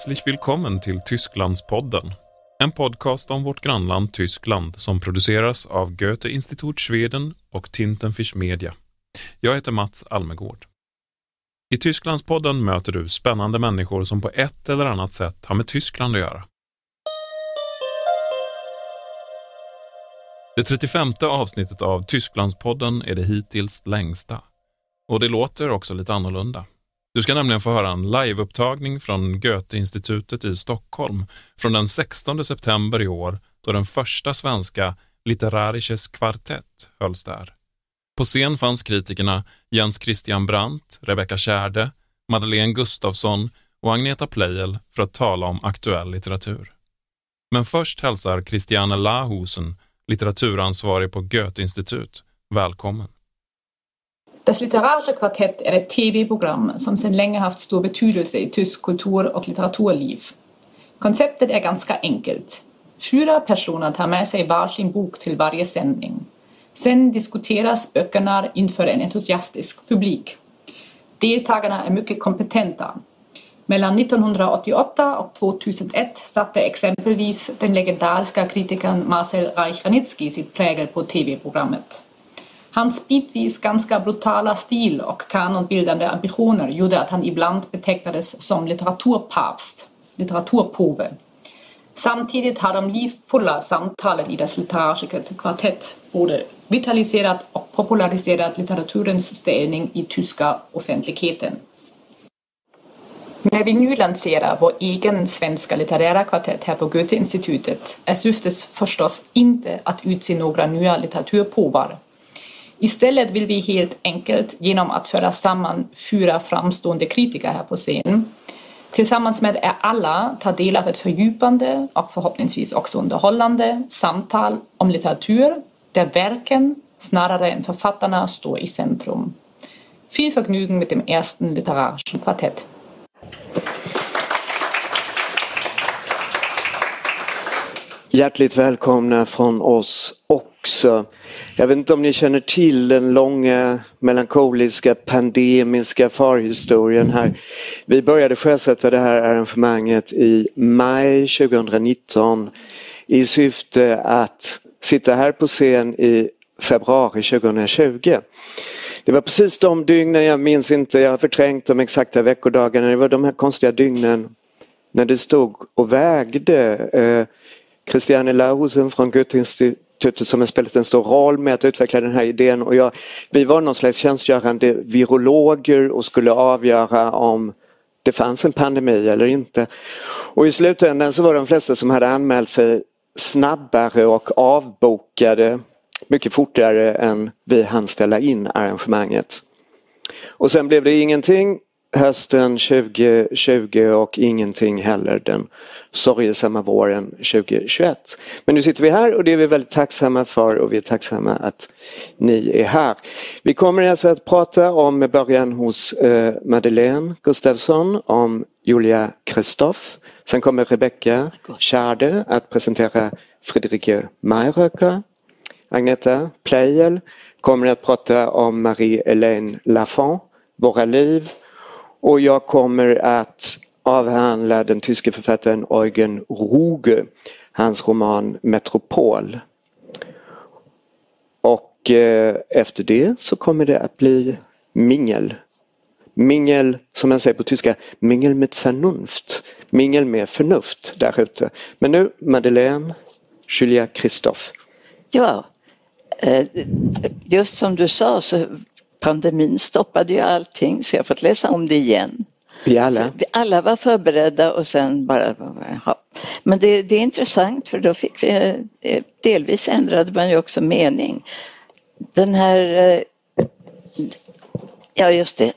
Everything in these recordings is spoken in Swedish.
Herzlich willkommen till Tysklandspodden. En podcast om vårt grannland Tyskland som produceras av Goethe-Institut Schweden och Tintenfisch Media. Jag heter Mats Almegård. I Tysklandspodden möter du spännande människor som på ett eller annat sätt har med Tyskland att göra. Det 35 avsnittet av Tysklandspodden är det hittills längsta. Och det låter också lite annorlunda. Du ska nämligen få höra en liveupptagning från Goethe-institutet i Stockholm från den 16 september i år då den första svenska Literarisches Quartett hölls där. På scen fanns kritikerna Jens Christian Brandt, Rebecca Kärde, Madeleine Gustafsson och Agneta Pleijel för att tala om aktuell litteratur. Men först hälsar Christiane Lahusen, litteraturansvarig på Goethe-institut, välkommen. Das Literarische Quartett är ett tv-program som sedan länge haft stor betydelse i tysk kultur och litteraturliv. Konceptet är ganska enkelt. Fyra personer tar med sig varsin bok till varje sändning. Sen diskuteras böckerna inför en entusiastisk publik. Deltagarna är mycket kompetenta. Mellan 1988 och 2001 satte exempelvis den legendariska kritikern Marcel Reich-Ranitzky sitt prägel på tv-programmet. Hans bitvis ganska brutala stil och kanonbildande ambitioner gjorde att han ibland betecknades som litteraturpapst, litteraturpåve. Samtidigt har de livfulla samtalen i dess litterära kvartett både vitaliserat och populariserat litteraturens ställning i tyska offentligheten. När vi nu lanserar vår egen svenska litterära kvartett här på Goethe-institutet är syftet förstås inte att utse några nya litteraturpåvar Istället vill vi helt enkelt genom att föra samman fyra framstående kritiker här på scen tillsammans med er alla ta del av ett fördjupande och förhoppningsvis också underhållande samtal om litteratur där verken snarare än författarna står i centrum. Viel Vergnügen mit dem ersten literarischen Quartett. Hjärtligt välkomna från oss också. Jag vet inte om ni känner till den långa melankoliska pandemiska farhistorien här. Vi började sjösätta det här arrangemanget i maj 2019 i syfte att sitta här på scen i februari 2020. Det var precis de dygnen, jag minns inte, jag har förträngt de exakta veckodagarna, det var de här konstiga dygnen när det stod och vägde eh, Christiane Lahusen från institutet som har spelat en stor roll med att utveckla den här idén och jag, vi var någon slags tjänstgörande virologer och skulle avgöra om det fanns en pandemi eller inte. Och i slutändan så var de flesta som hade anmält sig snabbare och avbokade mycket fortare än vi hann ställa in arrangemanget. Och sen blev det ingenting hösten 2020 och ingenting heller den sorgesamma våren 2021. Men nu sitter vi här och det är vi väldigt tacksamma för och vi är tacksamma att ni är här. Vi kommer alltså att prata om med början hos eh, Madeleine Gustafsson om Julia Kristoff. Sen kommer Rebecca Schade att presentera Friederike Mayröcker. Agneta Pleijel kommer att prata om Marie-Hélène Lafont, Våra liv och jag kommer att avhandlar den tyske författaren Eugen Ruge, hans roman Metropol. Och eh, efter det så kommer det att bli mingel. Mingel, som man säger på tyska, mingel med förnuft. Mingel med förnuft där ute. Men nu Madeleine, Julia Kristoff. Ja, eh, just som du sa så pandemin stoppade ju allting så jag har fått läsa om det igen. Vi alla? Vi alla var förberedda och sen bara... Ja. Men det, det, är intressant för då fick vi... Eh, delvis ändrade man ju också mening. Den här... Eh, ja, just det.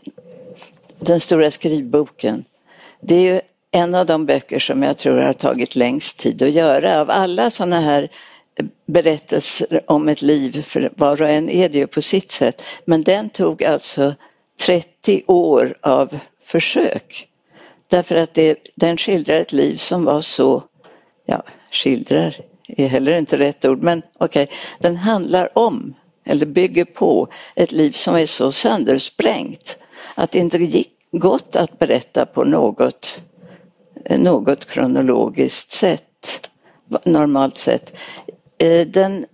Den stora skrivboken. Det är ju en av de böcker som jag tror har tagit längst tid att göra. Av alla sådana här berättelser om ett liv, för var och en är det ju på sitt sätt. Men den tog alltså 30 år av försök. Därför att det, den skildrar ett liv som var så, ja, skildrar är heller inte rätt ord, men okej, okay, den handlar om, eller bygger på, ett liv som är så söndersprängt att det inte gick gott att berätta på något eh, något kronologiskt sätt, normalt sett. Eh, den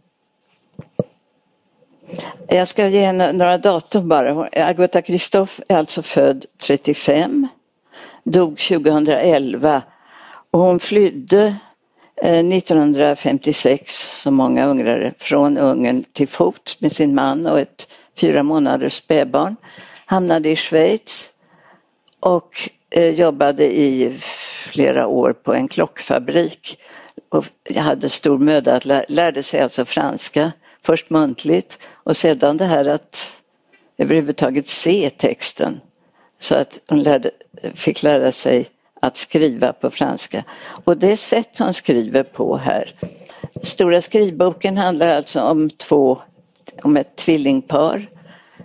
jag ska ge några datum bara. Agatha Kristoff är alltså född 35, dog 2011 och hon flydde eh, 1956, som många ungrare, från Ungern till fots med sin man och ett fyra månaders spädbarn. Hamnade i Schweiz och eh, jobbade i flera år på en klockfabrik. Och hade stor möda att lärde sig alltså franska, först muntligt och sedan det här att överhuvudtaget se texten. Så att hon lärde, fick lära sig att skriva på franska. Och det sätt hon skriver på här. Stora skrivboken handlar alltså om två, om ett tvillingpar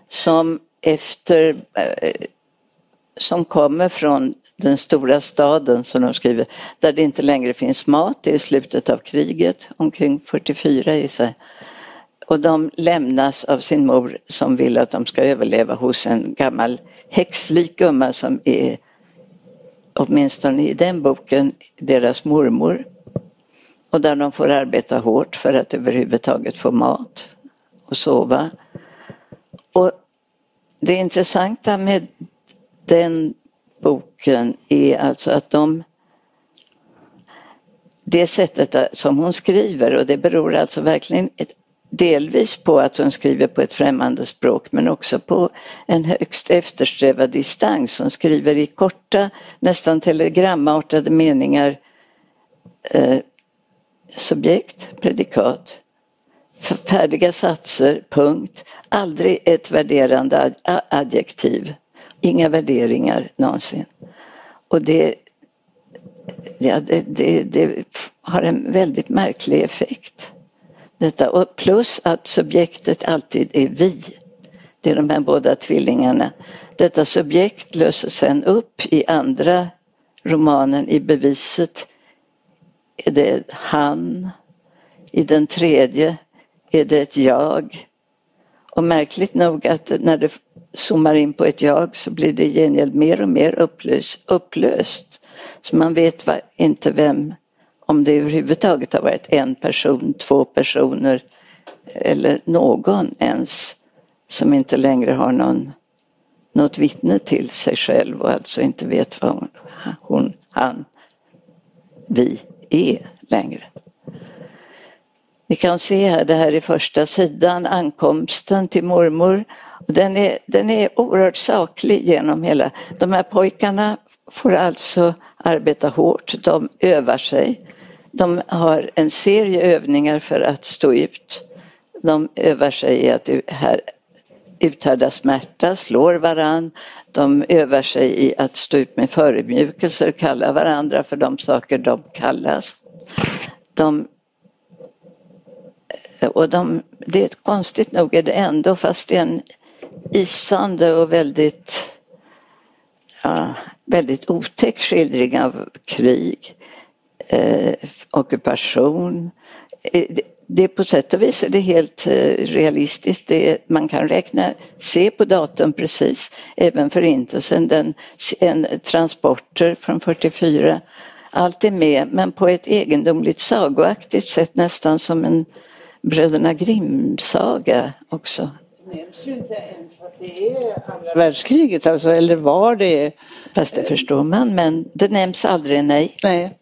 som efter, eh, som kommer från den stora staden som de skriver, där det inte längre finns mat, det är slutet av kriget, omkring 44 i sig. Och de lämnas av sin mor som vill att de ska överleva hos en gammal häxlik gumma som är åtminstone i den boken, deras mormor. Och där de får arbeta hårt för att överhuvudtaget få mat och sova. Och det intressanta med den boken är alltså att de det sättet som hon skriver och det beror alltså verkligen delvis på att hon skriver på ett främmande språk men också på en högst eftersträvad distans. Hon skriver i korta, nästan telegramartade meningar eh, subjekt, predikat, färdiga satser, punkt. Aldrig ett värderande adjektiv. Inga värderingar någonsin. Och det, ja, det, det, det har en väldigt märklig effekt. Detta. Och plus att subjektet alltid är vi. Det är de här båda tvillingarna. Detta subjekt löses sen upp i andra romanen i beviset. Är det han? I den tredje är det ett jag. Och märkligt nog att när det zoomar in på ett jag så blir det i gengäld mer och mer upplöst. upplöst. Så man vet inte vem om det överhuvudtaget har varit en person, två personer eller någon ens som inte längre har någon, något vittne till sig själv och alltså inte vet vad hon, hon han, vi är längre. Ni kan se här, det här är första sidan, ankomsten till mormor. Den är, den är oerhört saklig genom hela. De här pojkarna får alltså arbeta hårt, de övar sig. De har en serie övningar för att stå ut. De övar sig i att uthärda smärta, slår varann. De övar sig i att stå ut med förödmjukelser, kalla varandra för de saker de kallas. De, och de, det är konstigt nog är det ändå, fast det är en isande och väldigt, ja, väldigt otäck skildring av krig eh, ockupation. Eh, det, det på sätt och vis är det helt eh, realistiskt. Det, man kan räkna, se på datum precis, även förintelsen, den, en, transporter från 44. Allt är med, men på ett egendomligt sagoaktigt sätt, nästan som en Bröderna Grimm-saga också. Det nämns ju inte ens att det är andra världskriget, alltså, eller var det? Fast det förstår man, men det nämns aldrig, nej. Nej.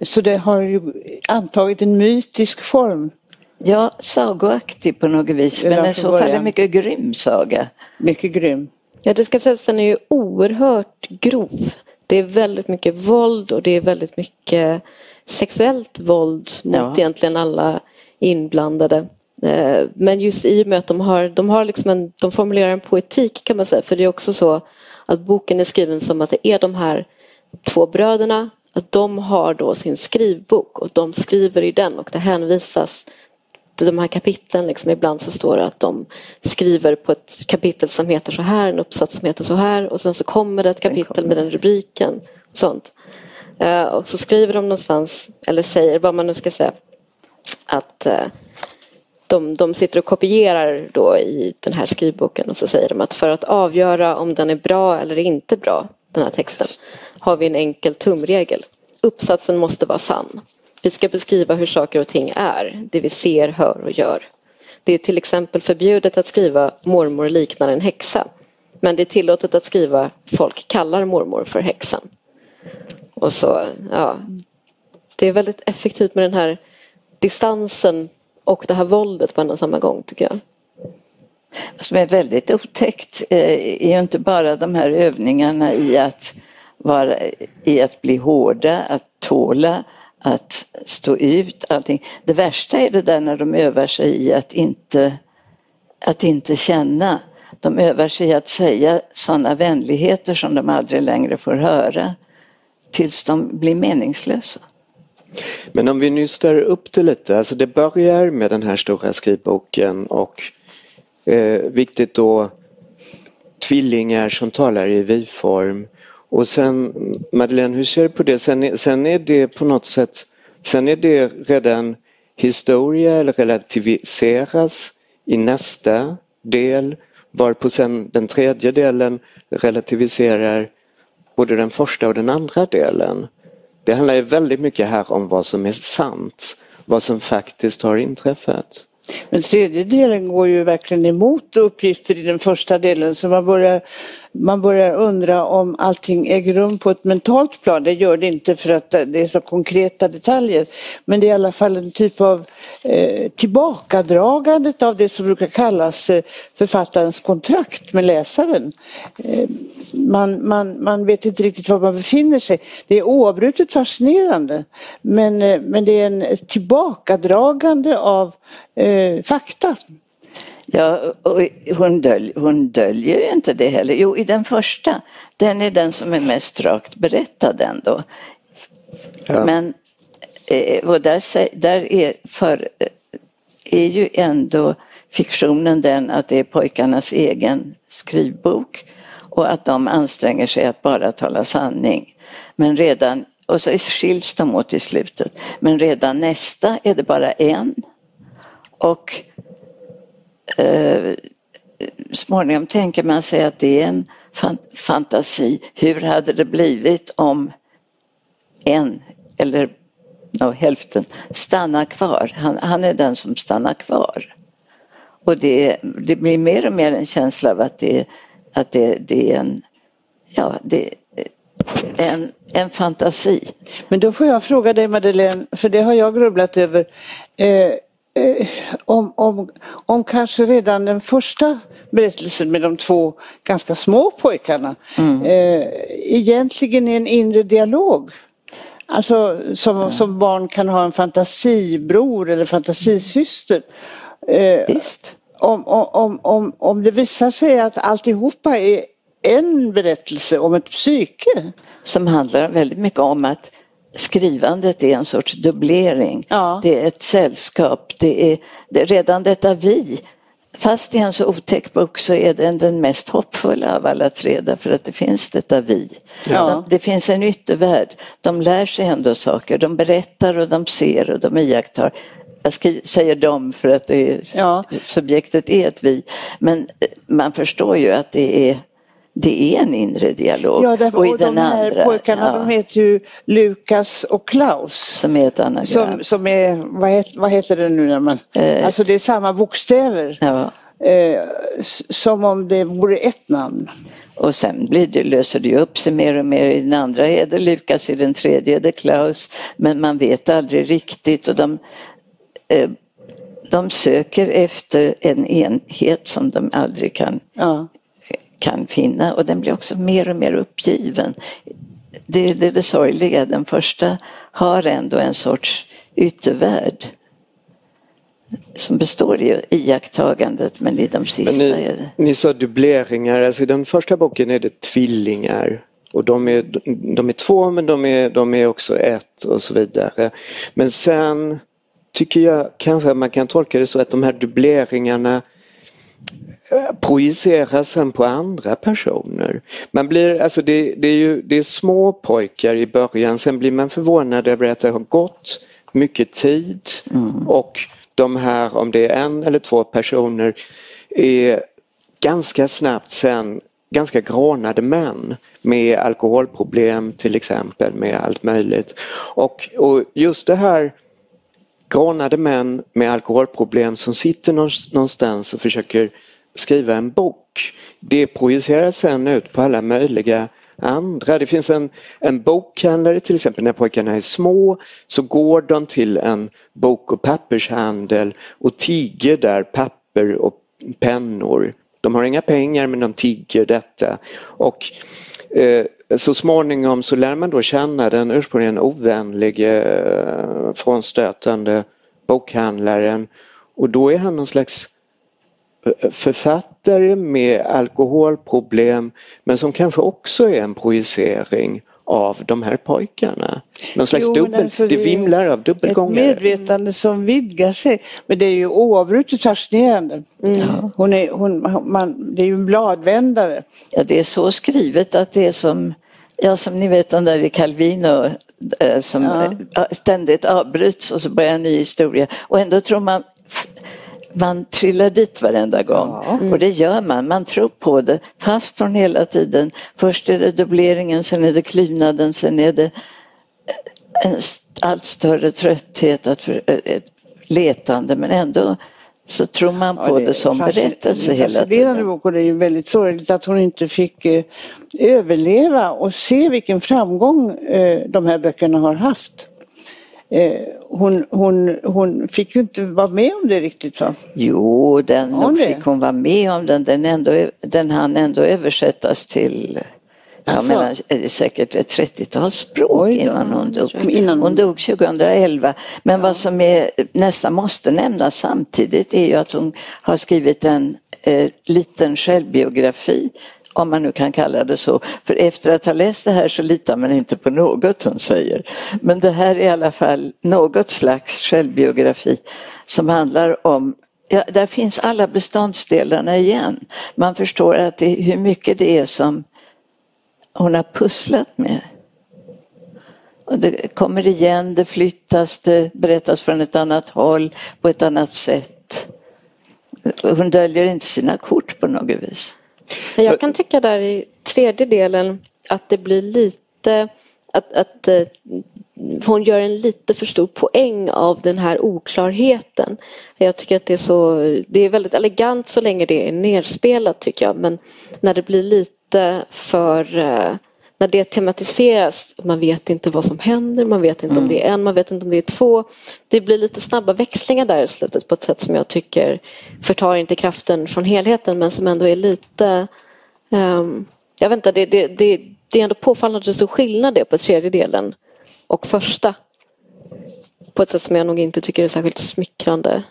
Så det har ju antagit en mytisk form. Ja, sagoaktig på något vis, men i så fall en mycket grym saga. Mycket grym. Ja, det ska sägas att den är ju oerhört grov. Det är väldigt mycket våld och det är väldigt mycket sexuellt våld mot ja. egentligen alla inblandade. Eh, men just i och med att de har, de har liksom en, de formulerar en poetik kan man säga, för det är också så att boken är skriven som att det är de här två bröderna att de har då sin skrivbok och de skriver i den och det hänvisas till de här kapitlen. Liksom, ibland så står det att de skriver på ett kapitel som heter så här, en uppsats som heter så här och sen så kommer det ett kapitel med den rubriken. Och sånt. Uh, och så skriver de någonstans, eller säger vad man nu ska säga, att uh, de, de sitter och kopierar då i den här skrivboken och så säger de att för att avgöra om den är bra eller inte bra den här texten, har vi en enkel tumregel. Uppsatsen måste vara sann. Vi ska beskriva hur saker och ting är, det vi ser, hör och gör. Det är till exempel förbjudet att skriva mormor liknar en häxa. Men det är tillåtet att skriva folk kallar mormor för häxan. Och så, ja. Det är väldigt effektivt med den här distansen och det här våldet på en och samma gång tycker jag. Som är väldigt otäckt eh, är ju inte bara de här övningarna i att, vara, i att bli hårda, att tåla, att stå ut allting. Det värsta är det där när de övar sig i att inte, att inte känna. De övar sig i att säga sådana vänligheter som de aldrig längre får höra tills de blir meningslösa. Men om vi nystar upp det lite, alltså det börjar med den här stora skrivboken och eh, viktigt då tvillingar som talar i vi-form. Och sen, Madeleine, hur ser du på det? Sen är, sen är det på något sätt, sen är det redan historia eller relativiseras i nästa del varpå sen den tredje delen relativiserar både den första och den andra delen. Det handlar ju väldigt mycket här om vad som är sant, vad som faktiskt har inträffat. Men tredje delen går ju verkligen emot uppgifter i den första delen så man börjar, man börjar undra om allting äger rum på ett mentalt plan. Det gör det inte för att det är så konkreta detaljer. Men det är i alla fall en typ av eh, tillbakadragandet av det som brukar kallas eh, författarens kontrakt med läsaren. Eh, man, man, man vet inte riktigt var man befinner sig. Det är oavbrutet fascinerande men, eh, men det är en tillbakadragande av eh, fakta. Ja, och hon, dölj, hon döljer ju inte det heller. Jo, i den första, den är den som är mest rakt berättad ändå. Ja. Men eh, och där, där är, för, eh, är ju ändå fiktionen den att det är pojkarnas egen skrivbok och att de anstränger sig att bara tala sanning. Men redan, och så skiljs de åt i slutet, men redan nästa är det bara en. Och eh, småningom tänker man sig att det är en fan, fantasi. Hur hade det blivit om en eller no, hälften stannar kvar? Han, han, är den som stannar kvar. Och det, det blir mer och mer en känsla av att det, att det, det är en, ja, det, en, en fantasi. Men då får jag fråga dig Madeleine, för det har jag grubblat över. Eh, Eh, om, om, om kanske redan den första berättelsen med de två ganska små pojkarna mm. eh, egentligen är en inre dialog. Alltså som, mm. som barn kan ha en fantasibror eller fantasisyster. Eh, Visst. Om, om, om, om det visar sig att alltihopa är en berättelse om ett psyke. Som handlar väldigt mycket om att skrivandet är en sorts dubblering. Ja. Det är ett sällskap, det är, det redan detta vi. Fast det är en så otäck bok så är den den mest hoppfulla av alla tre därför att det finns detta vi. Ja. Det finns en yttervärld. De lär sig ändå saker, de berättar och de ser och de iakttar. Jag säger dem för att det är, ja. subjektet är ett vi. Men eh, man förstår ju att det är det är en inre dialog. Ja, därför, och, i och den de här andra, pojkarna ja. de heter ju Lukas och Klaus. Som är ett anagram. Som, som är, vad, heter, vad heter det nu när man, eh. alltså det är samma bokstäver. Ja. Eh, som om det vore ett namn. Och sen blir det, löser det upp sig mer och mer. I den andra är det Lukas, i den tredje är det Klaus. Men man vet aldrig riktigt och de, eh, de söker efter en enhet som de aldrig kan ja kan finna och den blir också mer och mer uppgiven. Det är det, det sorgliga, den första har ändå en sorts yttervärld som består i iakttagandet men i de sista ni, är det... Ni sa dubbleringar, alltså i den första boken är det tvillingar och de är, de är två men de är, de är också ett och så vidare. Men sen tycker jag kanske man kan tolka det så att de här dubbleringarna projiceras sen på andra personer. Man blir, alltså det, det, är ju det är små pojkar i början, sen blir man förvånad över att det har gått mycket tid mm. och de här, om det är en eller två personer, är ganska snabbt sen ganska grånade män med alkoholproblem till exempel, med allt möjligt. Och, och just det här grånade män med alkoholproblem som sitter någonstans och försöker skriva en bok. Det projiceras sen ut på alla möjliga andra. Det finns en, en bokhandlare till exempel när pojkarna är små så går de till en bok och pappershandel och tigger där papper och pennor. De har inga pengar men de tigger detta. Och eh, så småningom så lär man då känna den ursprungligen ovänlige, eh, frånstötande bokhandlaren och då är han någon slags författare med alkoholproblem men som kanske också är en projicering av de här pojkarna. Någon slags jo, dubbel, alltså det, vimlar av dubbelgångare. Ett medvetande som vidgar sig. Men det är ju oavbrutet fascinerande. Mm. Hon är, hon, man, det är ju en bladvändare. Ja, det är så skrivet att det är som, ja, som ni vet den där i Calvino eh, som ja. ständigt avbryts och så börjar en ny historia. Och ändå tror man man trillar dit varenda gång. Ja. Mm. Och det gör man, man tror på det. Fast hon hela tiden, först är det dubbleringen, sen är det klyvnaden, sen är det en allt större trötthet, att för, ett letande men ändå så tror man på ja, det, det, som berättelse hela tiden. Bok och det är ju väldigt sorgligt att hon inte fick eh, överleva och se vilken framgång eh, de här böckerna har haft. Eh, hon, hon, hon fick ju inte vara med om det riktigt va? Jo, den hon fick hon vara med om den. Den, ändå, den hann ändå översättas till jag alltså. menar, säkert ett 30-tal språk innan hon dog. Innan hon dog 2011. Men ja. vad som är, nästan måste nämnas samtidigt är ju att hon har skrivit en eh, liten självbiografi om man nu kan kalla det så. För efter att ha läst det här så litar man inte på något hon säger. Men det här är i alla fall något slags självbiografi som handlar om Ja, där finns alla beståndsdelarna igen. Man förstår att det, hur mycket det är som hon har pusslat med. Och det kommer igen, det flyttas, det berättas från ett annat håll, på ett annat sätt. Hon döljer inte sina kort på något vis. Jag kan tycka där i tredje delen att det blir lite att, att eh, hon gör en lite för stor poäng av den här oklarheten. Jag tycker att det är så, det är väldigt elegant så länge det är nerspelat tycker jag men när det blir lite för eh, när det tematiseras, man vet inte vad som händer, man vet inte mm. om det är en, man vet inte om det är två. Det blir lite snabba växlingar där i slutet på ett sätt som jag tycker förtar inte kraften från helheten men som ändå är lite um, jag vet inte, det, det, det, det är ändå påfallande stor skillnad det på tredje delen och första. På ett sätt som jag nog inte tycker är särskilt smickrande.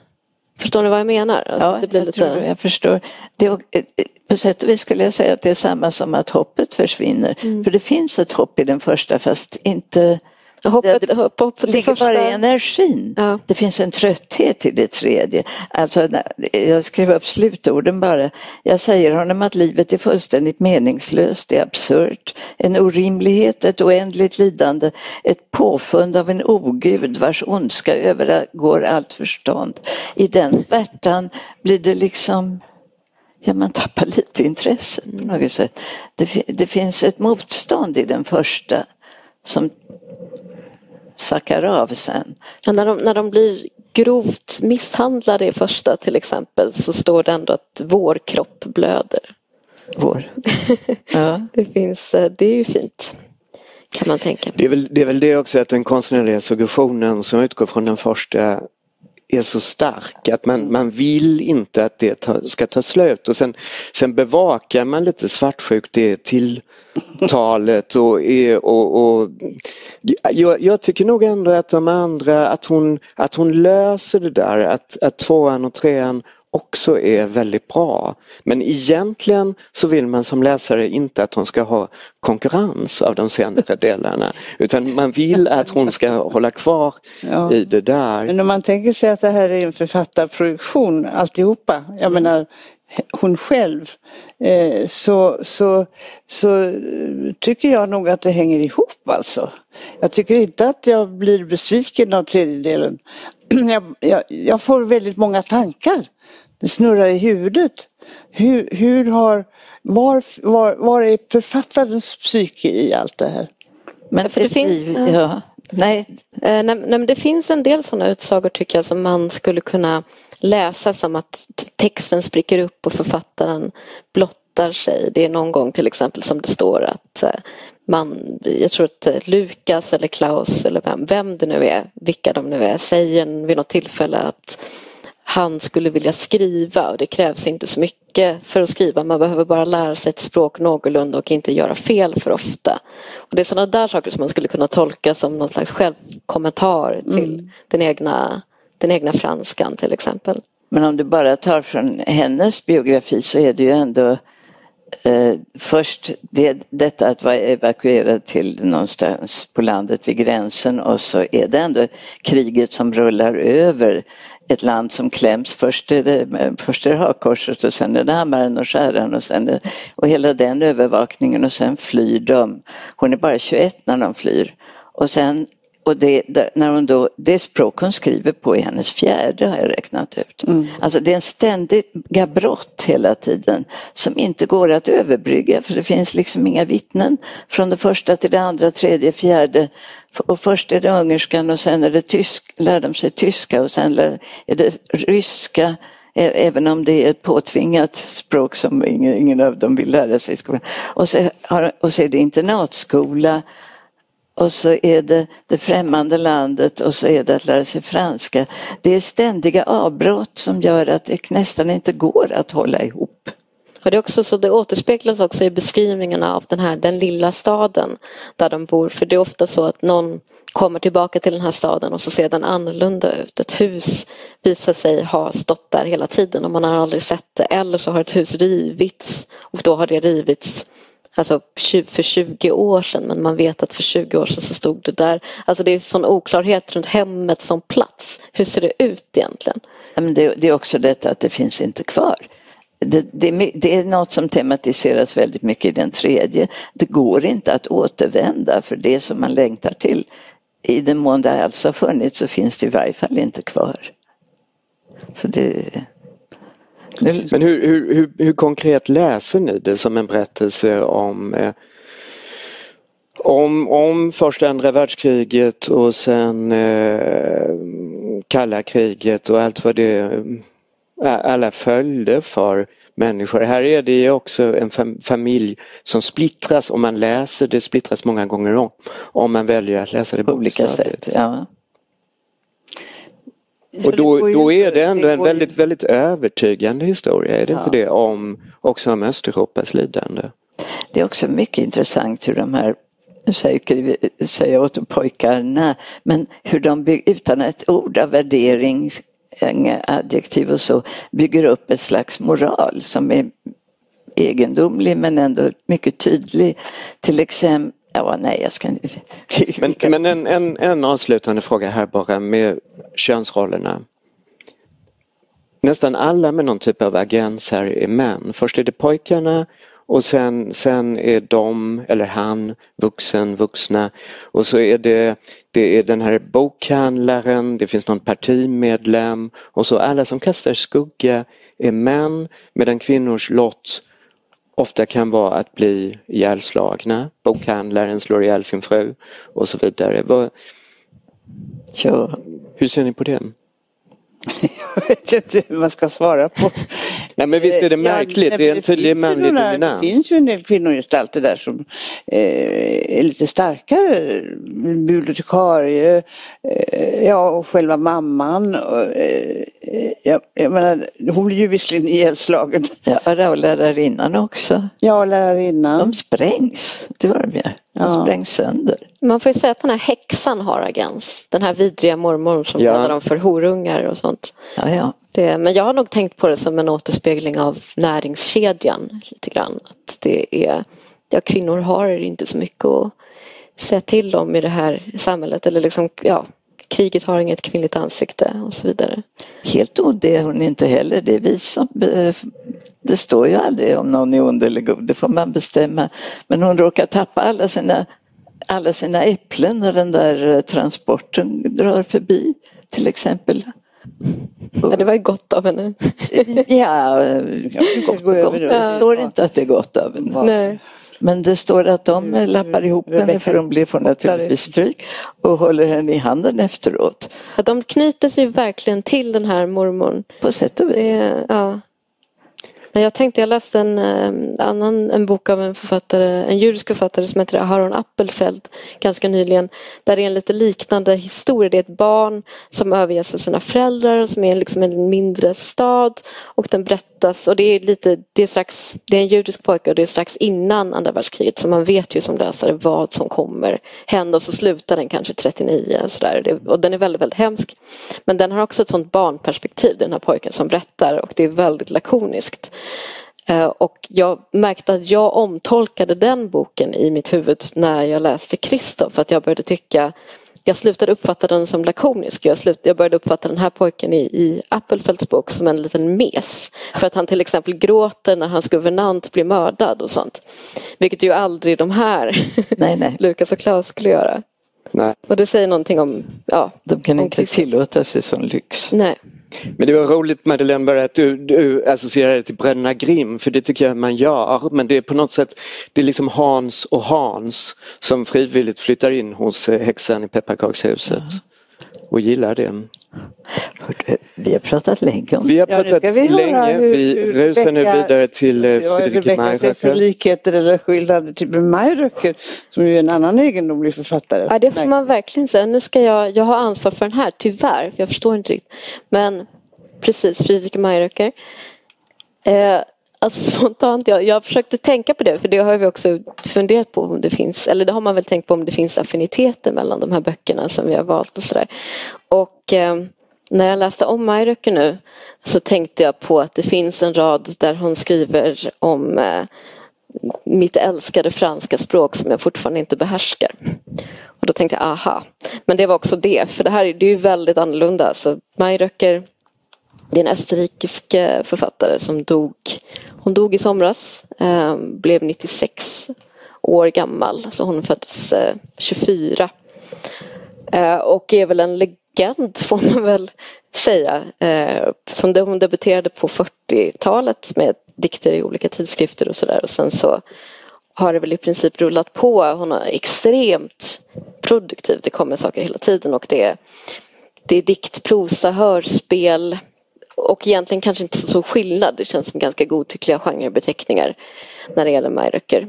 Förstår ni vad jag menar? Alltså, ja, det blir jag, lite... tror, jag förstår. Det, eh, på sätt och vis skulle jag säga att det är samma som att hoppet försvinner. Mm. För det finns ett hopp i den första fast inte Hoppet, det, hopp, hoppet ligger första... bara i energin. Ja. Det finns en trötthet i det tredje. Alltså, jag skrev upp slutorden bara. Jag säger honom att livet är fullständigt meningslöst, det är absurt, en orimlighet, ett oändligt lidande, ett påfund av en ogud vars ondska övergår allt förstånd. I den värtan blir det liksom ja, man tappar lite intresset på något sätt. Det, det finns ett motstånd i den första som sackar av sen. Ja, när, de, när de blir grovt misshandlade i första till exempel så står det ändå att vår kropp blöder. Vår. Ja. det, finns, eh, det är ju fint. Kan man tänka. Det är, väl, det är väl det också att den konstnärliga suggestionen som utgår från den första är så stark att man, man vill inte att det ta, ska ta slut. Och sen, sen bevakar man lite svartsjukt det tilltalet och, och, och jag, jag, tycker nog ändå att de andra, att hon, att hon löser det där, att, att tvåan och trean också är väldigt bra. Men egentligen så vill man som läsare inte att hon ska ha konkurrens av de senare delarna utan man vill att hon ska hålla kvar ja. i det där. Men om man tänker sig att det här är en författarproduktion alltihopa, jag mm. menar hon själv, eh, så, så, så tycker jag nog att det hänger ihop alltså. Jag tycker inte att jag blir besviken av tredjedelen. Jag, jag, jag får väldigt många tankar det snurrar i huvudet. hur, hur har, var, var, var är författarens psyke i allt det här? Men för det finns, ja. Nej. Eh, nej, nej, det finns en del sådana utsagor tycker jag som man skulle kunna läsa som att texten spricker upp och författaren blottar sig. Det är någon gång till exempel som det står att eh, man, jag tror att eh, Lukas eller Klaus eller vem, vem det nu är, vilka de nu är, säger vid något tillfälle att han skulle vilja skriva och det krävs inte så mycket för att skriva. Man behöver bara lära sig ett språk någorlunda och inte göra fel för ofta. Och det är sådana där saker som man skulle kunna tolka som någon slags självkommentar till mm. den, egna, den egna franskan till exempel. Men om du bara tar från hennes biografi så är det ju ändå eh, först det, detta att vara evakuerad till någonstans på landet vid gränsen och så är det ändå kriget som rullar över ett land som kläms. Först är det, först är det hakkorset och sen är det hammaren och skäran och, sen är, och hela den övervakningen och sen flyr de. Hon är bara 21 när de flyr. Och sen och det, när hon då, det språk hon skriver på är hennes fjärde har jag räknat ut. Mm. Alltså det är en ständiga brott hela tiden som inte går att överbrygga för det finns liksom inga vittnen från det första till det andra, tredje, fjärde. Och först är det ungerskan och sen är det tysk, lär de sig tyska och sen är det ryska även om det är ett påtvingat språk som ingen, ingen av dem vill lära sig i skolan. Och så, har, och så är det internatskola och så är det det främmande landet och så är det att lära sig franska. Det är ständiga avbrott som gör att det nästan inte går att hålla ihop. Och det, är också så, det återspeglas också i beskrivningarna av den här den lilla staden där de bor. För det är ofta så att någon kommer tillbaka till den här staden och så ser den annorlunda ut. Ett hus visar sig ha stått där hela tiden och man har aldrig sett det. Eller så har ett hus rivits och då har det rivits alltså för 20 år sedan men man vet att för 20 år sedan så stod det där. Alltså det är sån oklarhet runt hemmet som plats. Hur ser det ut egentligen? det, det är också detta att det finns inte kvar. Det, det, det, är något som tematiseras väldigt mycket i den tredje. Det går inte att återvända för det som man längtar till. I den mån det alltså har funnits så finns det i varje fall inte kvar. Så det, men hur, hur, hur, hur, konkret läser ni det som en berättelse om eh, om, om första andra världskriget och sen eh, kalla kriget och allt vad det eh, alla följder för människor. Här är det också en fam familj som splittras om man läser det, splittras många gånger om. Om man väljer att läsa det på olika sätt. Ja. Och då, då är det ändå en väldigt, väldigt övertygande historia, är det inte det, om också om Östeuropas lidande? Det är också mycket intressant hur de här nu säger, säger jag åt pojkarna, men hur de bygger, utan ett ord av värdering, adjektiv och så, bygger upp ett slags moral som är egendomlig men ändå mycket tydlig. Till exempel Ja, nej, jag ska inte... men, men en, en, en avslutande fråga här bara med könsrollerna. Nästan alla med någon typ av agens här är män. Först är det pojkarna och sen, sen är de, eller han, vuxen, vuxna. Och så är det, det är den här bokhandlaren, det finns någon partimedlem och så alla som kastar skugga är män medan kvinnors lott ofta kan vara att bli ihjälslagna. Bokhandlaren slår ihjäl sin fru och så vidare. Vad. Hur ser ni på det? Jag vet inte hur man ska svara på. Nej men visst är det märkligt, ja, det är en tydlig manlig dominans. Det finns ju en del kvinnogestalter där som eh, är lite starkare. Bibliotekarie, eh, ja och själva mamman. Och, eh, jag, jag menar, hon blir ju visserligen ihjälslagen. Ja, och lärarinnan också. Ja, lärarinnan. De sprängs, det var de gör. De ja. sprängs sönder. Man får ju säga att den här häxan har agens. Den här vidriga mormor som ja. kallar dem för horungar och sånt. Ja, ja. Det, men jag har nog tänkt på det som en återspegling av näringskedjan lite grann. Att det är, ja, kvinnor har inte så mycket att säga till om i det här samhället. Eller liksom, ja, kriget har inget kvinnligt ansikte och så vidare. Helt ond är hon inte heller. Det är vi som... Eh, det står ju aldrig om någon är ond eller god, det får man bestämma. Men hon råkar tappa alla sina, alla sina äpplen när den där eh, transporten drar förbi till exempel. Ja, det var ju gott av henne. ja, gott och gott. Det står inte att det är gott av henne. Nej. Men det står att de lappar ihop henne för hon får naturligtvis stryk och håller henne i handen efteråt. Att de knyter sig verkligen till den här mormorn. På sätt och vis. Det, ja. Jag tänkte, jag läste en, ehm, annan, en bok av en författare, en judisk författare som heter Aharon Appelfeld ganska nyligen. Där det är en lite liknande historia. Det är ett barn som överges av sina föräldrar som är liksom en mindre stad och den berättas och det är lite, det är strax, det är en judisk pojke och det är strax innan andra världskriget så man vet ju som läsare vad som kommer hända och så slutar den kanske 39 sådär. och den är väldigt, väldigt hemsk. Men den har också ett sånt barnperspektiv, den här pojken som berättar och det är väldigt lakoniskt. Eh, och jag märkte att jag omtolkade den boken i mitt huvud när jag läste Kristoff. Att jag började tycka jag slutade uppfatta den som lakonisk. Jag, slut, jag började uppfatta den här pojken i, i Appelfeldts bok som en liten mes. För att han till exempel gråter när hans guvernant blir mördad och sånt. Vilket ju aldrig de här, nej, nej. Lukas och Klaus skulle göra. Nej. Och det säger någonting om... Ja, de kan inte tillåta sig sån lyx. Nej. Men det var roligt Madeleine bara att du, du associerade till Bröderna Grimm för det tycker jag man gör men det är på något sätt det är liksom Hans och Hans som frivilligt flyttar in hos eh, häxan i pepparkakshuset mm och gillar det. Vi har pratat länge om Vi har pratat ja, vi länge, hur, vi rusar nu vidare till eh, Friederike Mayröcker. för likheter eller skillnader till Mayröcker som ju är en annan egendomlig författare. Ja det får man verkligen säga. Nu ska jag, jag har ansvar för den här tyvärr, för jag förstår inte riktigt. Men precis, Friederike Mayröcker. Eh, Alltså spontant, jag, jag försökte tänka på det för det har vi också funderat på om det finns, eller det har man väl tänkt på om det finns affiniteter mellan de här böckerna som vi har valt och sådär. Och eh, när jag läste om Mairöcker nu så tänkte jag på att det finns en rad där hon skriver om eh, mitt älskade franska språk som jag fortfarande inte behärskar. Och då tänkte jag aha, men det var också det, för det här det är ju väldigt annorlunda. Så Mairöcker det är en österrikisk eh, författare som dog, hon dog i somras, ehm, blev 96 år gammal, så hon föddes eh, 24. Eh, och är väl en legend får man väl säga. Som hon debuterade på 40-talet med dikter i olika tidskrifter och sådär och sen så har det väl i princip rullat på. Hon är extremt produktiv, det kommer saker hela tiden och det är, det är dikt, prosa, hörspel, och egentligen kanske inte så stor skillnad. Det känns som ganska godtyckliga genrebeteckningar när det gäller Mayröcker.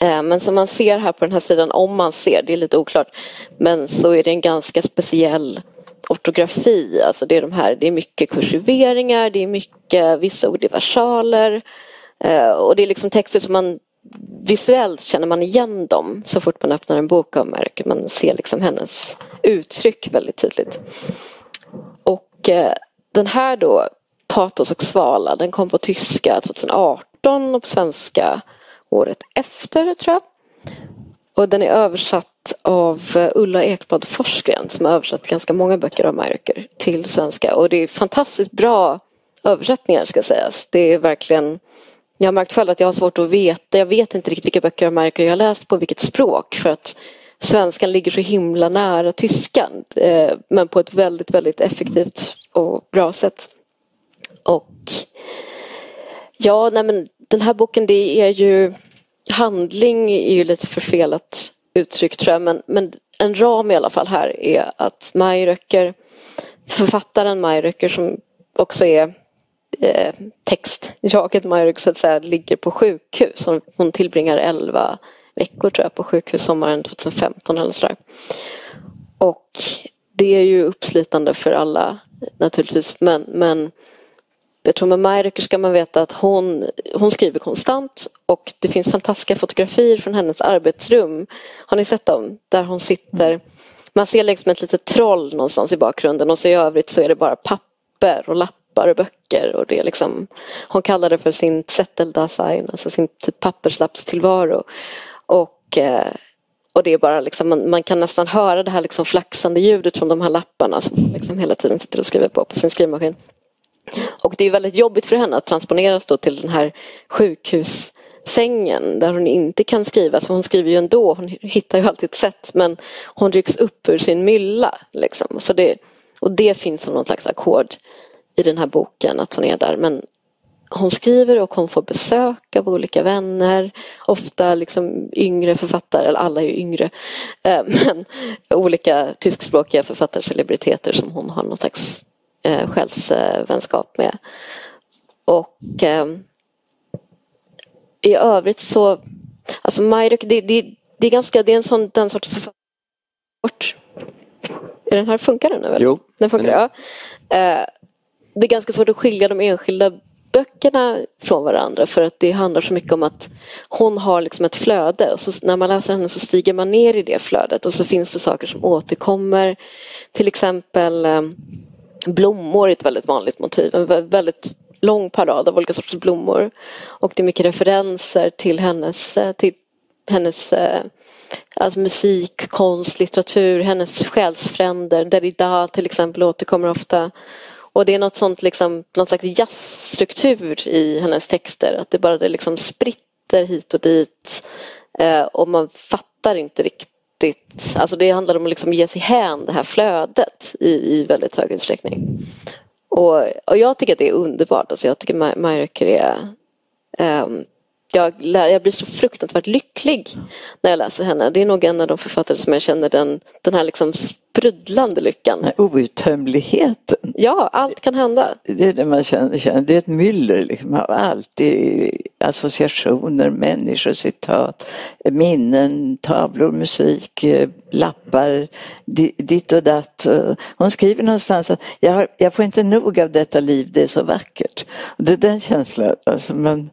Eh, men som man ser här på den här sidan, om man ser, det är lite oklart, men så är det en ganska speciell ortografi. Alltså det är de här, det är mycket kursiveringar, det är mycket vissa ord i versaler. Eh, och det är liksom texter som man visuellt känner man igen dem så fort man öppnar en bok av Mayröcker. Man ser liksom hennes uttryck väldigt tydligt. Och eh, den här då, Patos och Svala, den kom på tyska 2018 och på svenska året efter tror jag. Och den är översatt av eh, Ulla Ekblad Forsgren som har översatt ganska många böcker av Mayröcker till svenska. Och det är fantastiskt bra översättningar ska sägas. Det är verkligen jag har märkt själv att jag har svårt att veta, jag vet inte riktigt vilka böcker av Mayröcker jag har läst på vilket språk för att svenskan ligger så himla nära tyskan eh, men på ett väldigt, väldigt effektivt och bra sätt. Och ja, nej men den här boken det är ju handling är ju lite förfelat uttryck tror jag men, men en ram i alla fall här är att Mayröcker, författaren Mayröcker som också är eh, textjaget Mayröcker så att säga ligger på sjukhus. Hon, hon tillbringar elva veckor tror jag på sjukhus sommaren 2015 eller sådär. Och det är ju uppslitande för alla naturligtvis men, men jag tror med Mayröcker ska man veta att hon, hon skriver konstant och det finns fantastiska fotografier från hennes arbetsrum. Har ni sett dem? Där hon sitter. Man ser liksom ett litet troll någonstans i bakgrunden och så i övrigt så är det bara papper och lappar och böcker. Och det är liksom, hon kallar det för sin zetteldasein, alltså sin typ papperslappstillvaro. Och, eh, och det är bara liksom, man, man, kan nästan höra det här liksom flaxande ljudet från de här lapparna som hon liksom hela tiden sitter och skriver på på sin skrivmaskin. Och det är väldigt jobbigt för henne att transponeras då till den här sjukhussängen där hon inte kan skriva. Så hon skriver ju ändå, hon hittar ju alltid ett sätt men hon rycks upp ur sin mylla. Liksom. Så det, Och det finns som någon slags ackord i den här boken att hon är där. Men hon skriver och hon får besök av olika vänner. Ofta liksom yngre författare, eller alla är ju yngre. Eh, men olika tyskspråkiga författarcelebriteter som hon har någon slags eh, själsvänskap med. Och eh, i övrigt så, alltså Majruk, det, det, det är ganska, det är en sån, den sortens författare. Är den här, funkar den nu? Eller? Jo. Den funkar, ja. Det är ganska svårt att skilja de enskilda böckerna från varandra för att det handlar så mycket om att hon har liksom ett flöde och så när man läser henne så stiger man ner i det flödet och så finns det saker som återkommer. Till exempel eh, blommor är ett väldigt vanligt motiv, en väldigt lång parad av olika sorters blommor. Och det är mycket referenser till hennes, eh, till hennes eh, alltså musik, konst, litteratur, hennes själsfränder. Derrida till exempel återkommer ofta. Och det är något sånt liksom, någon slags jazzstruktur i hennes texter. Att det bara det liksom spritter hit och dit. Eh, och man fattar inte riktigt. Alltså det handlar om att liksom ge sig hän det här flödet i, i väldigt hög utsträckning. Och, och jag tycker att det är underbart. Alltså jag tycker Myrker är um, jag, jag, blir så fruktansvärt lycklig när jag läser henne. Det är nog en av de författare som jag känner den, den här liksom sprudlande lyckan. Outtömligheten. Ja, allt kan hända. Det är det man känner, det är ett myller liksom av allt. Associationer, människor, citat, minnen, tavlor, musik, eh, lappar, ditt och datt. Hon skriver någonstans att jag, har, jag får inte nog av detta liv, det är så vackert. Det är den känslan. Alltså man,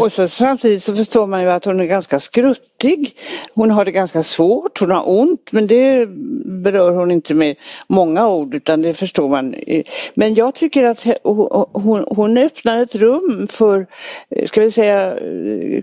och så, samtidigt så förstår man ju att hon är ganska skruttig. Hon har det ganska svårt, hon har ont men det berör hon inte med många ord utan det förstår man. Men jag tycker att hon, hon öppnar ett rum för, ska vi säga,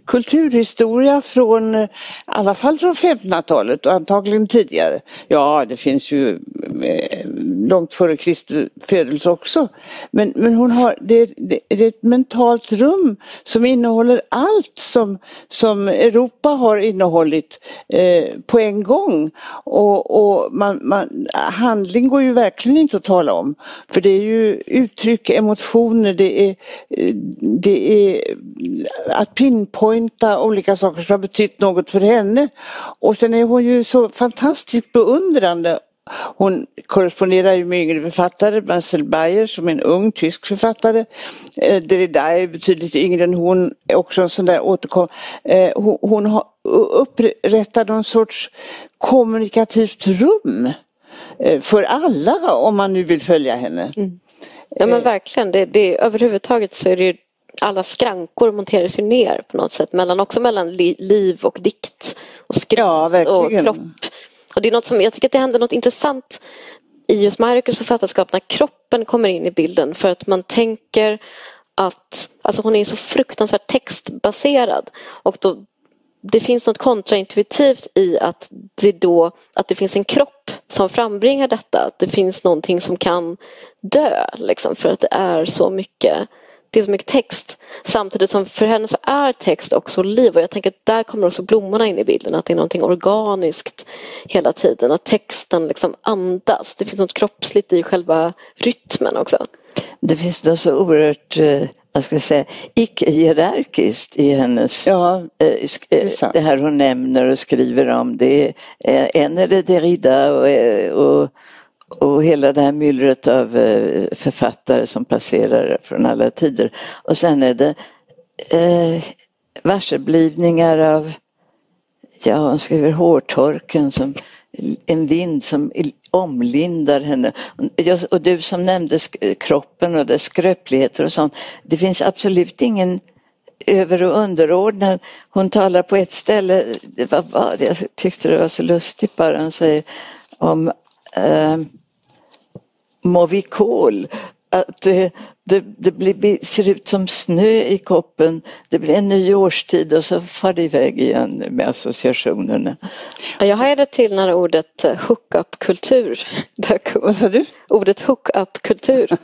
kulturhistoria från, i alla fall från 1500-talet och antagligen tidigare. Ja, det finns ju eh, långt före Kristi födelse också. Men, men hon har, det, det, det är ett mentalt rum som innehåller allt som, som Europa har innehållit eh, på en gång. Och, och man, man, handling går ju verkligen inte att tala om. För det är ju uttryck, emotioner, det är, det är att pinpointa olika saker som har betytt något för henne. Och sen är hon ju så fantastiskt beundrande hon korresponderar ju med yngre författare, Marcel Bayer som är en ung tysk författare. Eh, Derrida är betydligt yngre än hon, också en sån där återkom. Eh, hon, har upprättat någon sorts kommunikativt rum eh, för alla om man nu vill följa henne. Mm. Ja men verkligen, det, det, överhuvudtaget så är det ju alla skrankor monteras ju ner på något sätt, mellan, också mellan li, liv och dikt och skrift ja, och kropp. Och det är något som, jag tycker att det händer något intressant i just Marcus författarskap när kroppen kommer in i bilden för att man tänker att alltså hon är så fruktansvärt textbaserad och då det finns något kontraintuitivt i att det då att det finns en kropp som frambringar detta. Att det finns någonting som kan dö liksom, för att det är så mycket det är så mycket text. Samtidigt som för henne så är text också liv och jag tänker att där kommer också blommorna in i bilden. Att det är någonting organiskt hela tiden. Att texten liksom andas. Det finns något kroppsligt i själva rytmen också. Det finns något så oerhört eh, jag ska säga, icke-hierarkiskt i hennes, ja, eh, det, det, här hon nämner och skriver om. Det är, en är det Derrida och, och och hela det här myllret av eh, författare som passerar från alla tider. Och sen är det eh, varseblivningar av, ja hon skriver hårtorken som en vind som omlindar henne. Och du som nämnde kroppen och dess skröpligheter och sånt. Det finns absolut ingen över och underordnad. Hon talar på ett ställe, det var, jag tyckte det var så lustigt bara, hon säger om eh, Movicol. Att det, det, det blir, ser ut som snö i koppen. Det blir en ny årstid och så far det iväg igen med associationerna. Jag hajade till när ordet hookup-kultur dök upp. Ordet hookup-kultur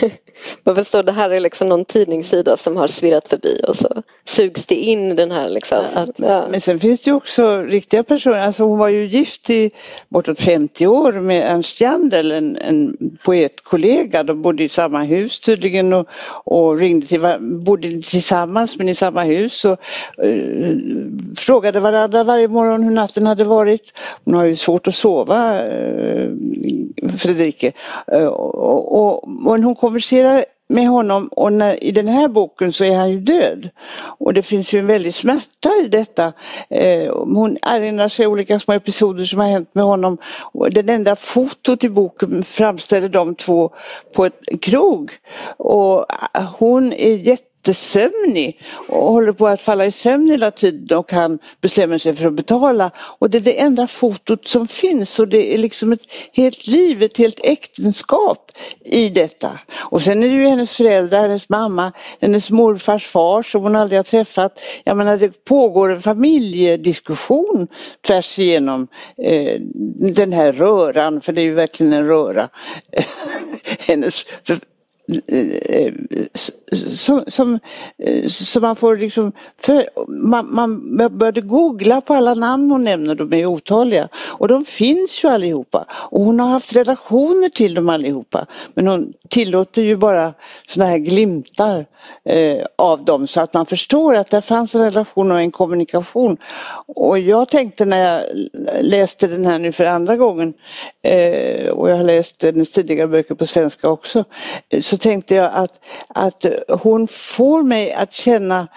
Man förstår, det här är liksom någon tidningssida som har svirrat förbi och så sugs det in i den här liksom. Ja. Men sen finns det ju också riktiga personer, alltså hon var ju gift i bortåt 50 år med Ernst Jandl, en, en poetkollega. De bodde i samma hus tydligen och, och ringde till, bodde tillsammans men i samma hus och uh, frågade varandra varje morgon hur natten hade varit. Hon har ju svårt att sova, uh, Fredrike. Uh, och, och, och hon diskuterar med honom och när, i den här boken så är han ju död. Och det finns ju en väldig smärta i detta. Eh, hon erinrar sig olika små episoder som har hänt med honom. Och den enda fotot i boken framställer de två på ett krog. Och hon är jätte jättesömnig och håller på att falla i sömn hela tiden och han bestämmer sig för att betala. Och det är det enda fotot som finns och det är liksom ett helt liv, ett helt äktenskap i detta. Och sen är det ju hennes föräldrar, hennes mamma, hennes morfars far som hon aldrig har träffat. Jag menar det pågår en familjediskussion tvärs igenom eh, den här röran, för det är ju verkligen en röra. hennes som, som, som man får liksom, för, man, man började googla på alla namn hon nämner, de är otaliga. Och de finns ju allihopa. Och hon har haft relationer till dem allihopa. Men hon tillåter ju bara sådana här glimtar eh, av dem så att man förstår att det fanns en relation och en kommunikation. Och jag tänkte när jag läste den här nu för andra gången eh, och jag har läst hennes tidigare böcker på svenska också. Eh, så så tänkte jag att, att hon får mig att känna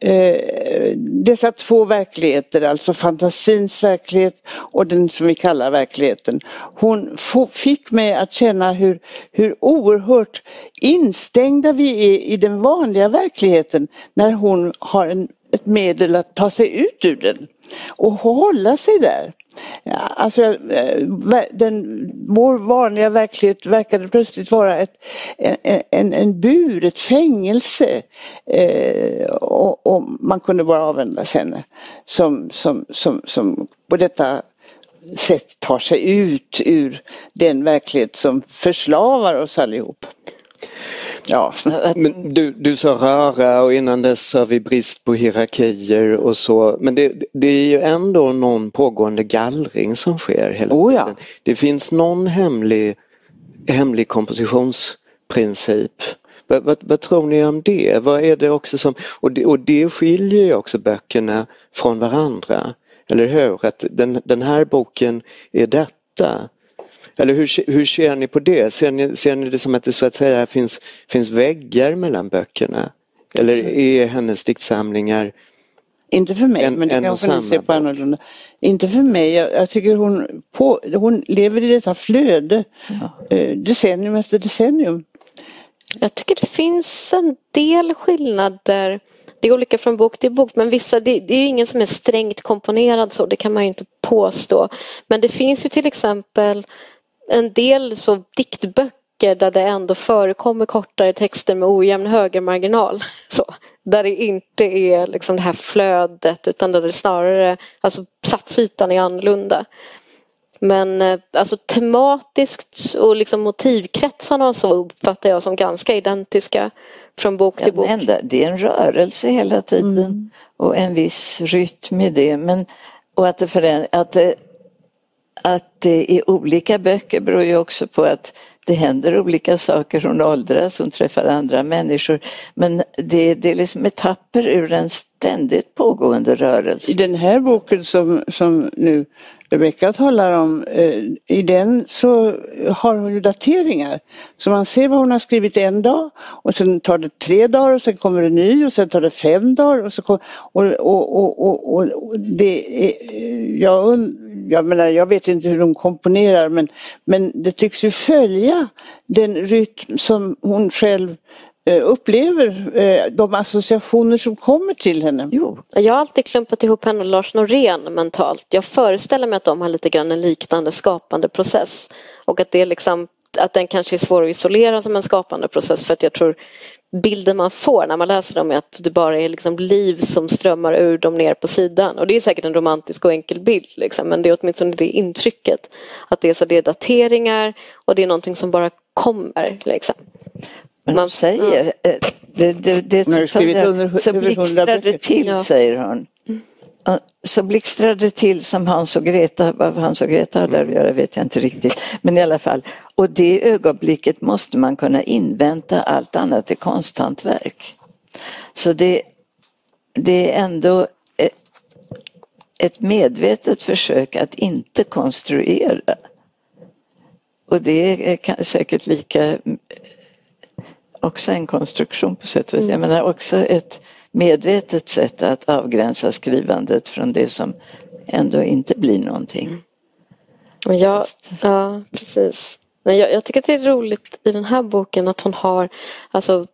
eh, dessa två verkligheter, alltså fantasins verklighet och den som vi kallar verkligheten. Hon fick mig att känna hur, hur oerhört instängda vi är i den vanliga verkligheten när hon har en, ett medel att ta sig ut ur den och hålla sig där. Ja, alltså, eh, den, vår vanliga verklighet verkade plötsligt vara ett, en, en, en bur, ett fängelse. Eh, och, och, man kunde bara avvända henne som, som, som, som på detta sätt tar sig ut ur den verklighet som förslavar oss allihop. Ja, men du, du sa röra och innan dess sa vi brist på hierarkier och så. Men det, det är ju ändå någon pågående gallring som sker hela oh ja. Det finns någon hemlig, hemlig kompositionsprincip. Vad, vad, vad, tror ni om det? Vad är det också som, och det, och det skiljer ju också böckerna från varandra. Eller hur? Att den, den här boken är detta eller hur, hur ser ni på det? Ser ni, ser ni det som att det så att säga finns, finns väggar mellan böckerna? Eller är hennes diktsamlingar inte för mig, en, men det kanske ni ser på annorlunda. Inte för mig, jag, jag, tycker hon, på, hon lever i detta flöde ja. eh, decennium efter decennium. Jag tycker det finns en del skillnader. Det är olika från bok till bok men vissa, det, det är ju ingen som är strängt komponerad så, det kan man ju inte påstå. Men det finns ju till exempel en del så diktböcker där det ändå förekommer kortare texter med ojämn högermarginal. Så, där det inte är liksom det här flödet utan där det snarare, alltså satsytan är annorlunda. Men eh, alltså tematiskt och liksom motivkretsarna och så uppfattar jag som ganska identiska från bok till bok. Ja, det är en rörelse hela tiden mm. och en viss rytm i det. Men, och att det, föränd- att det att det är olika böcker beror ju också på att det händer olika saker, hon åldras, hon träffar andra människor. Men det, det är liksom etapper ur en ständigt pågående rörelse. I den här boken som, som nu Rebecka talar om, eh, i den så har hon ju dateringar. Så man ser vad hon har skrivit en dag och sen tar det tre dagar och sen kommer det ny och sen tar det fem dagar. Och, så kom, och, och, och, och, det är, eh, jag, jag, menar, jag vet inte hur de komponerar men, men det tycks ju följa den rytm som hon själv Eh, upplever eh, de associationer som kommer till henne. Jo. Jag har alltid klumpat ihop henne och Lars Norén mentalt. Jag föreställer mig att de har lite grann en liknande skapande process. Och att, det är liksom, att den kanske är svår att isolera som en skapande process för att jag tror bilden man får när man läser dem är att det bara är liksom liv som strömmar ur dem ner på sidan. Och det är säkert en romantisk och enkel bild liksom, men det är åtminstone det intrycket. Att det är, så det är dateringar och det är någonting som bara kommer. Liksom. Hon säger, ja. Eh, det, det, det, har skrivit under, så blixtrade till ja. säger hon. Så blixtrade till som Hans och Greta, vad Hans och Greta hade att göra vet jag inte riktigt. Men i alla fall, och det ögonblicket måste man kunna invänta, allt annat är konsthantverk. Så det, det är ändå ett medvetet försök att inte konstruera. Och det är säkert lika också en konstruktion på sätt och vis. Jag menar också ett medvetet sätt att avgränsa skrivandet från det som ändå inte blir någonting. Ja, ja precis. Men jag, jag, tycker att det är roligt i den här boken att hon har, alltså,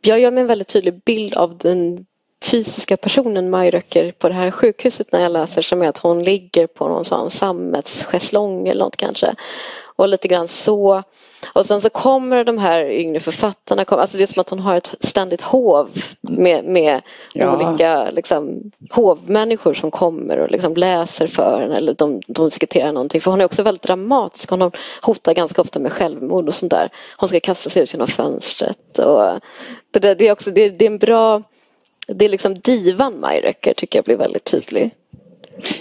jag gör mig en väldigt tydlig bild av den fysiska personen Majröcker på det här sjukhuset när jag läser som är att hon ligger på någon sån sammetschäslong eller något kanske. Och lite grann så. Och sen så kommer de här yngre författarna, alltså det är som att hon har ett ständigt hov med, med ja. olika liksom, hovmänniskor som kommer och liksom läser för henne eller de, de diskuterar någonting. För hon är också väldigt dramatisk, hon hotar ganska ofta med självmord och sånt där. Hon ska kasta sig ut genom fönstret. Och det, det, är också, det, det är en bra det är liksom divan Majröcker tycker jag blir väldigt tydlig.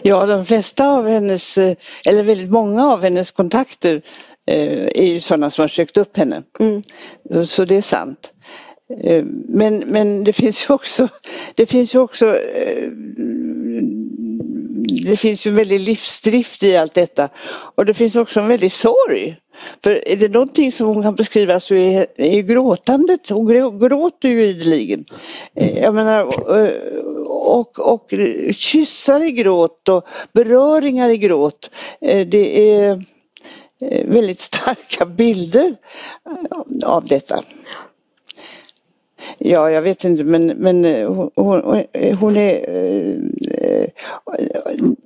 Ja, de flesta av hennes, eh, eller väldigt många av hennes kontakter eh, är ju sådana som har sökt upp henne. Mm. Så det är sant. Eh, men, men det finns ju också, det finns ju också det finns ju en väldig livsdrift i allt detta och det finns också en väldig sorg. För är det någonting som hon kan beskriva så är, är gråtandet, hon gråter ju ideligen. Jag menar, och, och kyssar i gråt och beröringar i gråt. Eh, det är eh, väldigt starka bilder av detta. Ja, jag vet inte men, men eh, hon, hon är...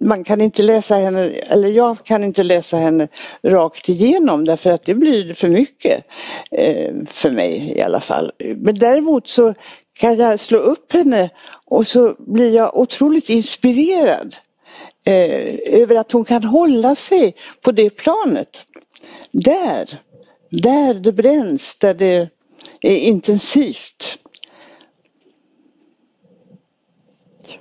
Man kan inte läsa henne, eller jag kan inte läsa henne rakt igenom därför att det blir för mycket. För mig i alla fall. Men däremot så kan jag slå upp henne och så blir jag otroligt inspirerad eh, över att hon kan hålla sig på det planet. Där, där det bränns, där det är intensivt.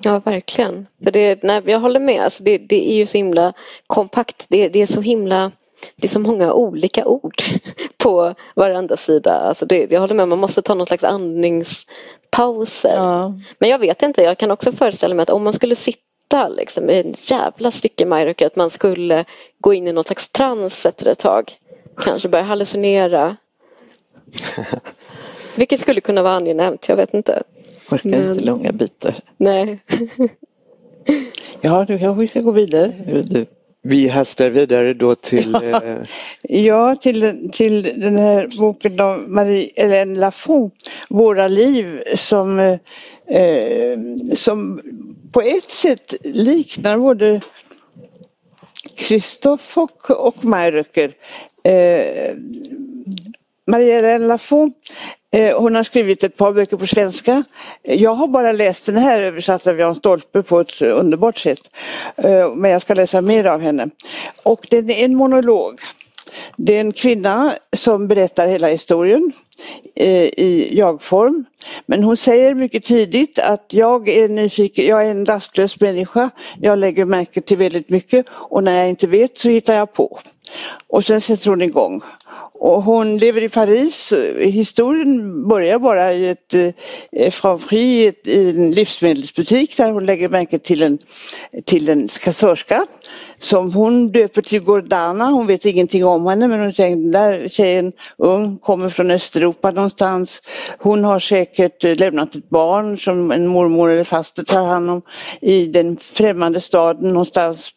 Ja, verkligen. För det, nej, jag håller med. Alltså det, det är ju så himla kompakt. Det, det, är så himla det är så många olika ord på varandra sida. Alltså det, jag håller med, man måste ta någon slags andnings andningspauser. Ja. Men jag vet inte, jag kan också föreställa mig att om man skulle sitta liksom, i en jävla stycke majröker, att man skulle gå in i någon slags trans efter ett tag. Kanske börja hallucinera. Vilket skulle kunna vara angenämt, jag vet inte. Orkar Men... inte långa bitar. Nej. ja, du kanske ska gå vidare. Du. Vi hastar vidare då till... Eh... ja, till, till den här boken av Marie-Hélène Lafont, Våra liv, som, eh, som på ett sätt liknar både Kristoff och, och Mayröcker. Eh, Maria Lafont Eh, hon har skrivit ett par böcker på svenska. Eh, jag har bara läst den här översatt av Jan Stolpe på ett underbart sätt. Eh, men jag ska läsa mer av henne. Och den är en monolog. Det är en kvinna som berättar hela historien i jag-form. Men hon säger mycket tidigt att jag är nyfiken, jag är en rastlös människa. Jag lägger märke till väldigt mycket och när jag inte vet så hittar jag på. Och sen sätter hon igång. Och hon lever i Paris. Historien börjar bara i ett eh, Franprix i en livsmedelsbutik där hon lägger märke till en, till en kassörska som hon döper till Gordana. Hon vet ingenting om henne men hon säger den där tjejen, ung, kommer från Östeuropa någonstans. Hon har säkert eh, lämnat ett barn som en mormor eller faster tar hand om i den främmande staden någonstans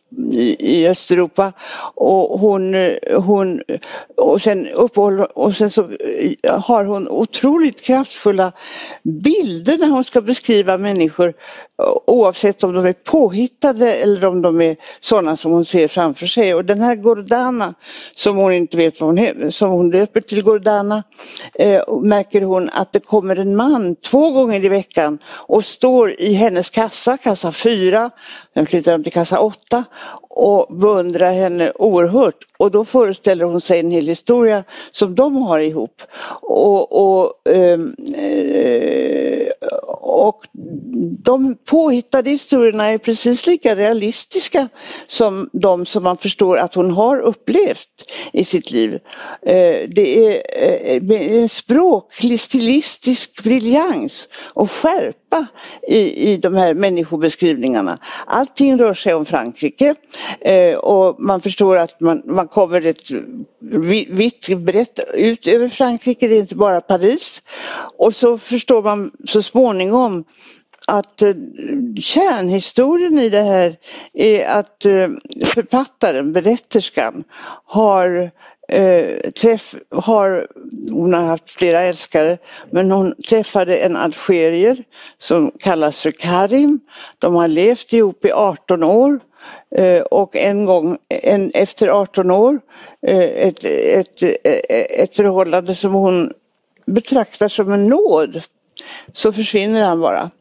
i, Östeuropa. Och hon, hon och sen uppehåller och sen så eh, har hon otroligt kraftfulla bilder när hon ska beskriva människor oavsett om de är påhittade eller om de är sådana som hon ser framför sig. Och den här Gordana som hon inte vet vad hon är, som hon döper till Gordana eh, märker hon att det kommer en man två gånger i veckan och står i hennes kassa, kassa fyra, sen flyttar de till kassa åtta och beundrar henne oerhört. Och då föreställer hon sig en hel historia som de har ihop. Och, och, ehm, eh, och de påhittade historierna är precis lika realistiska som de som man förstår att hon har upplevt i sitt liv. Eh, det är eh, en språklig, stilistisk briljans och skärp djupa i, i de här människobeskrivningarna. Allting rör sig om Frankrike eh, och man förstår att man, man kommer ett vitt brett ut över Frankrike, det är inte bara Paris. Och så förstår man så småningom att eh, kärnhistorien i det här är att eh, författaren, berätterskan, har eh, träff, har, hon har haft flera älskare, men hon träffade en algerier som kallas för Karim. De har levt ihop i 18 år eh, och en gång en, efter 18 år, eh, ett, ett, eh, ett förhållande som hon betraktar som en nåd, så försvinner han bara.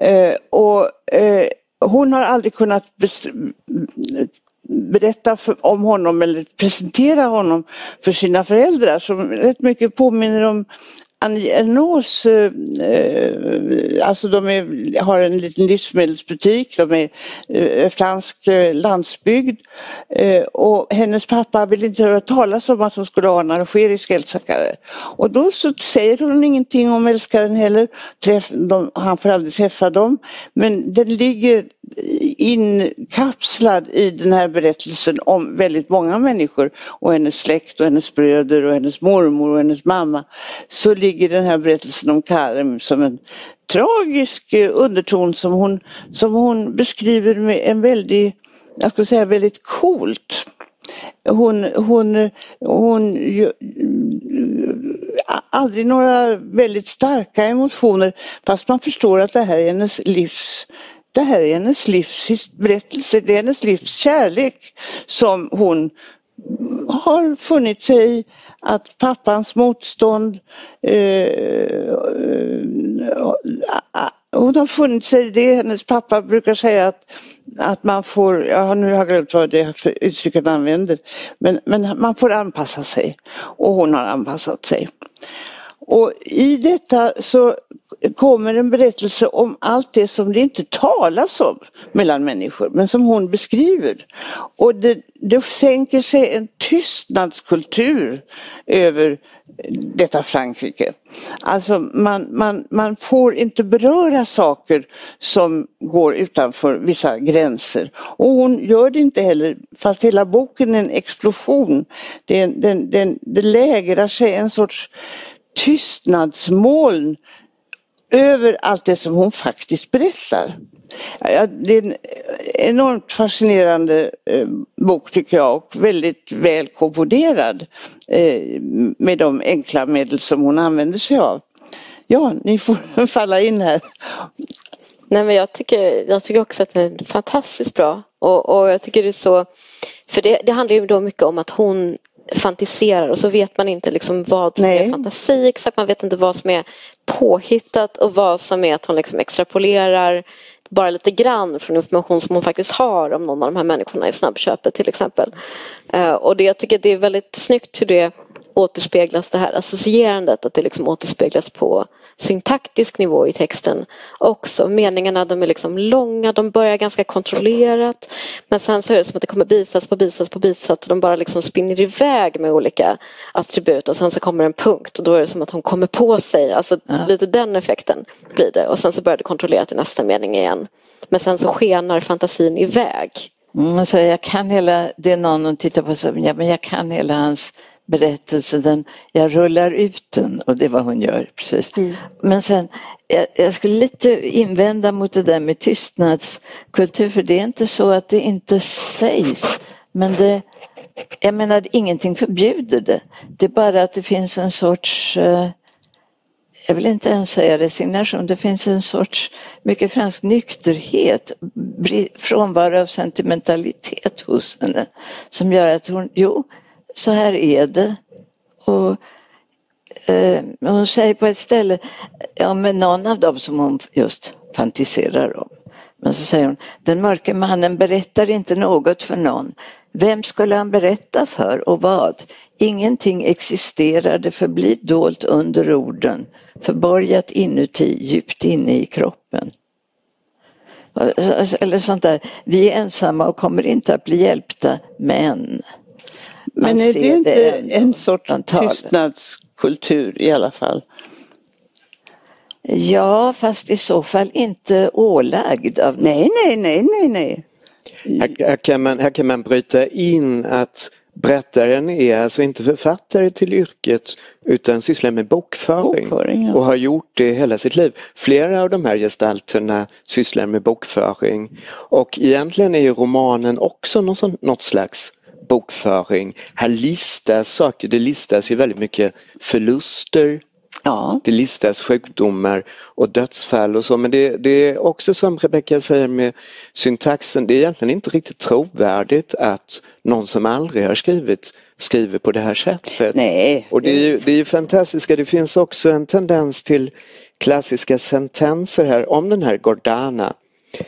Eh, och eh, hon har aldrig kunnat berätta för, om honom eller presentera honom för sina föräldrar som rätt mycket påminner om Annie Ernaux, eh, alltså de är, har en liten livsmedelsbutik, de är eh, fransk eh, landsbygd. Eh, och hennes pappa vill inte höra talas om att hon skulle ha en algerisk älskare. Och då så säger hon ingenting om älskaren heller, Träff, de, han får aldrig träffa dem, men den ligger inkapslad i den här berättelsen om väldigt många människor. Och hennes släkt och hennes bröder och hennes mormor och hennes mamma. Så ligger den här berättelsen om Karm som en tragisk eh, underton som hon, som hon beskriver med en väldigt, jag skulle säga väldigt coolt. Hon, hon, hon aldrig några väldigt starka emotioner fast man förstår att det här är hennes livs det här är hennes livs berättelse, det är hennes livs kärlek som hon har funnit sig i att pappans motstånd eh, eh, eh, hon har funnit sig i det. Hennes pappa brukar säga att, att man får, ja, nu har jag glömt vad det är för uttryck han använder, men, men man får anpassa sig. Och hon har anpassat sig. Och i detta så kommer en berättelse om allt det som det inte talas om mellan människor, men som hon beskriver. Och det, det sänker sig en tystnadskultur över detta Frankrike. Alltså man, man, man får inte beröra saker som går utanför vissa gränser. Och hon gör det inte heller, fast hela boken är en explosion. Det, den, den, det lägrar sig en sorts tystnadsmoln över allt det som hon faktiskt berättar. Ja, det är en enormt fascinerande eh, bok tycker jag och väldigt väl komponerad eh, med de enkla medel som hon använder sig av. Ja, ni får falla in här. Nej, men jag, tycker, jag tycker också att den är fantastiskt bra och, och jag tycker det är så för det, det handlar ju då mycket om att hon fantiserar och så vet man inte liksom vad som Nej. är fantasi exakt. Man vet inte vad som är påhittat och vad som är att hon liksom extrapolerar bara lite grann från information som hon faktiskt har om någon av de här människorna i snabbköpet till exempel. Uh, och det, jag tycker det är väldigt snyggt hur det återspeglas det här associerandet, att det liksom återspeglas på syntaktisk nivå i texten också. Meningarna de är liksom långa, de börjar ganska kontrollerat men sen så är det som att det kommer bisats på bisats på bisats och de bara liksom spinner iväg med olika attribut och sen så kommer en punkt och då är det som att hon kommer på sig, alltså ja. lite den effekten blir det och sen så börjar det kontrollerat i nästa mening igen. Men sen så skenar fantasin iväg. Mm, så jag kan hela, det är någon som tittar på så, ja, men jag kan hela hans berättelsen, den, jag rullar ut den och det är vad hon gör. precis. Mm. Men sen, jag, jag, skulle lite invända mot det där med tystnadskultur för det är inte så att det inte sägs. Men det, jag menar ingenting förbjuder det. Det är bara att det finns en sorts eh, jag vill inte ens säga resignation, det finns en sorts mycket fransk nykterhet, frånvaro av sentimentalitet hos henne som gör att hon, jo, så här är det. Och eh, hon säger på ett ställe, ja men någon av dem som hon just fantiserar om, Men så säger hon, den mörke mannen berättar inte något för någon. Vem skulle han berätta för och vad? Ingenting existerade förblir dolt under orden, förborgat inuti, djupt inne i kroppen. Eller sånt där, vi är ensamma och kommer inte att bli hjälpta, men men är det inte en, en sorts tystnadskultur i alla fall? Ja, fast i så fall inte ålagd av Nej, nej, nej, nej, nej. Här, här, kan man, här kan man bryta in att berättaren är alltså inte författare till yrket utan sysslar med bokföring, bokföring ja. och har gjort det hela sitt liv. Flera av de här gestalterna sysslar med bokföring och egentligen är ju romanen också något slags bokföring. Här listas saker, det listas ju väldigt mycket förluster, Ja. Det listas sjukdomar och dödsfall och så men det, det är också som Rebecka säger med syntaxen, det är egentligen inte riktigt trovärdigt att någon som aldrig har skrivit skriver på det här sättet. Nej. Och det är ju, det är ju fantastiska, det finns också en tendens till klassiska sentenser här om den här Gordana.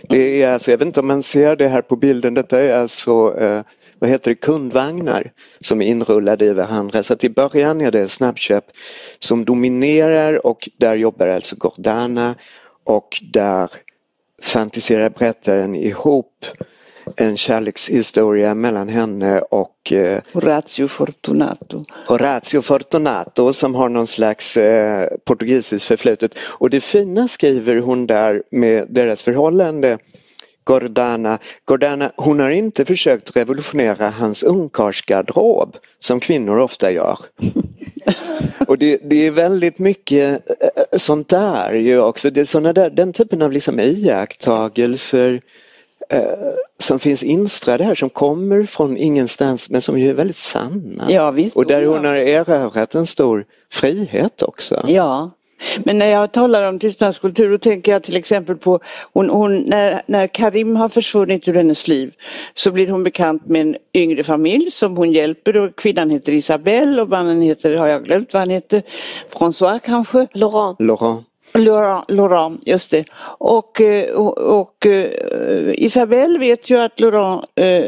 Det är alltså, jag vet inte om man ser det här på bilden, detta är alltså eh, vad heter det, kundvagnar som är inrullade i varandra. Så att i början är det snabbköp som dominerar och där jobbar alltså Gordana och där fantiserar berättaren ihop en kärlekshistoria mellan henne och eh, Horatio Fortunato. Horatio Fortunato som har någon slags eh, portugisiskt förflutet. Och det fina skriver hon där med deras förhållande Gordana. Gordana, hon har inte försökt revolutionera hans ungkarlsgarderob som kvinnor ofta gör. Och det, det, är väldigt mycket eh, sånt där ju också. Det är där, den typen av liksom iakttagelser eh, som finns instrade här som kommer från ingenstans men som ju är väldigt sanna. Ja, visst, och där hon har erövrat en stor frihet också. Ja, men när jag talar om tystnadskultur då tänker jag till exempel på hon, hon, när, när Karim har försvunnit ur hennes liv så blir hon bekant med en yngre familj som hon hjälper och kvinnan heter Isabelle och mannen heter, har jag glömt vad han heter, François kanske? Laurent. Laurent. Laurent, Laurent, just det. Och, eh, och, och eh, Isabelle vet ju att Laurent, eh,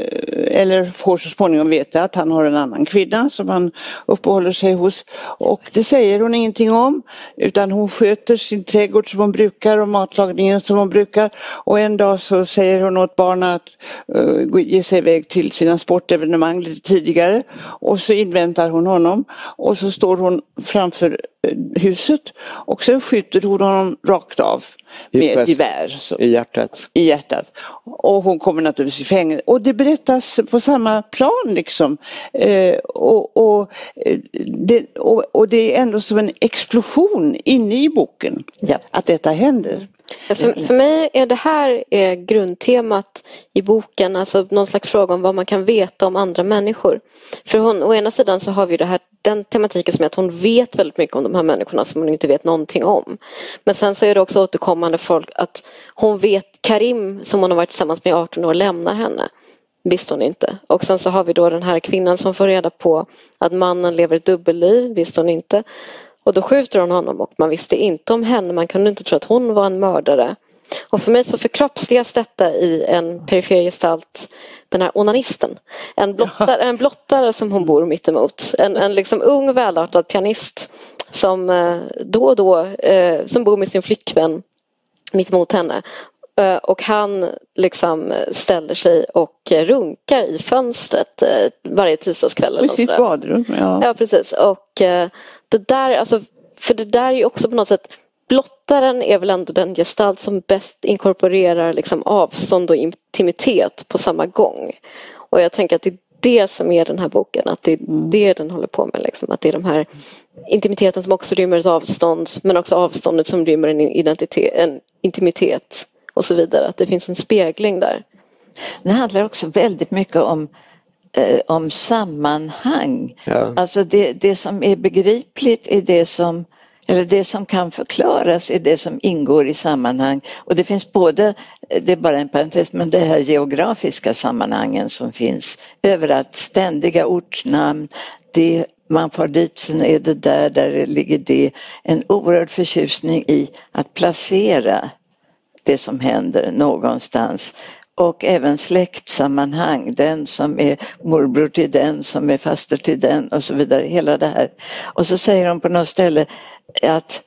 eller får så småningom veta att han har en annan kvinna som han uppehåller sig hos. Och det säger hon ingenting om utan hon sköter sin trädgård som hon brukar och matlagningen som hon brukar. Och en dag så säger hon åt barnen att ge sig iväg till sina sportevenemang lite tidigare. Och så inväntar hon honom och så står hon framför huset och sen skjuter hon honom rakt av med ett gevär. I hjärtat. I hjärtat. Och hon kommer naturligtvis i fängelse. Och det berättas på samma plan liksom. Eh, och, och, eh, det, och, och, det är ändå som en explosion inne i boken ja. att detta händer. För, för mig är det här är grundtemat i boken, alltså någon slags fråga om vad man kan veta om andra människor. För hon, å ena sidan så har vi det här, den tematiken som är att hon vet väldigt mycket om de här människorna som hon inte vet någonting om. Men sen så är det också återkommande folk att hon vet Karim som hon har varit tillsammans med i 18 år lämnar henne. Visste hon inte. Och sen så har vi då den här kvinnan som får reda på att mannen lever ett dubbelliv, visste hon inte. Och då skjuter hon honom och man visste inte om henne, man kunde inte tro att hon var en mördare. Och för mig så förkroppsligas detta i en perifer gestalt, den här onanisten. En blottare, en blottare som hon bor mittemot. En, en liksom ung välartad pianist som eh, då och då, eh, som bor med sin flickvän mittemot henne. Eh, och han liksom ställer sig och runkar i fönstret varje tisdagskväll. I sitt badrum, ja. Ja, precis. Och det där, alltså, för det där är ju också på något sätt Blottaren är väl ändå den gestalt som bäst inkorporerar liksom avstånd och intimitet på samma gång. Och jag tänker att det är det som är den här boken, att det är mm. det den håller på med. Liksom. Att det är de här intimiteten som också rymmer ett avstånd men också avståndet som rymmer en, identitet, en intimitet och så vidare. Att det finns en spegling där. Det handlar också väldigt mycket om eh, om sammanhang. Ja. Alltså det, det som är begripligt är det som eller det som kan förklaras är det som ingår i sammanhang och det finns både, det är bara en parentes, men det här geografiska sammanhangen som finns överallt, ständiga ortnamn, det, man far dit, sen är det där, där ligger det. En oerhörd förtjusning i att placera det som händer någonstans och även släktsammanhang, den som är morbror till den som är faster till den och så vidare, hela det här. Och så säger de på något ställe att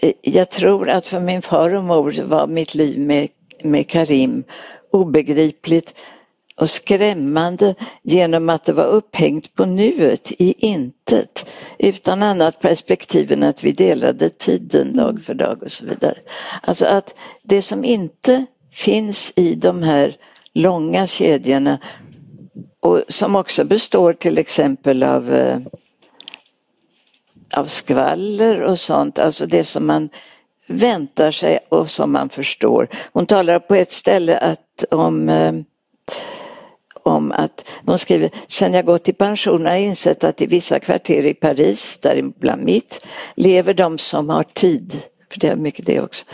eh, jag tror att för min far och mor var mitt liv med, med Karim obegripligt och skrämmande genom att det var upphängt på nuet, i intet, utan annat perspektiv än att vi delade tiden dag för dag och så vidare. Alltså att det som inte finns i de här långa kedjorna och som också består till exempel av, eh, av skvaller och sånt, alltså det som man väntar sig och som man förstår. Hon talar på ett ställe att om eh, om att hon skriver, sen jag gått i pension har jag insett att i vissa kvarter i Paris, däribland mitt, lever de som har tid, för det är mycket det också,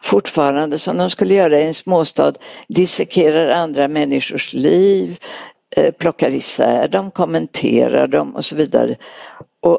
fortfarande som de skulle göra i en småstad, dissekerar andra människors liv, eh, plockar isär dem, kommenterar dem och så vidare. Och,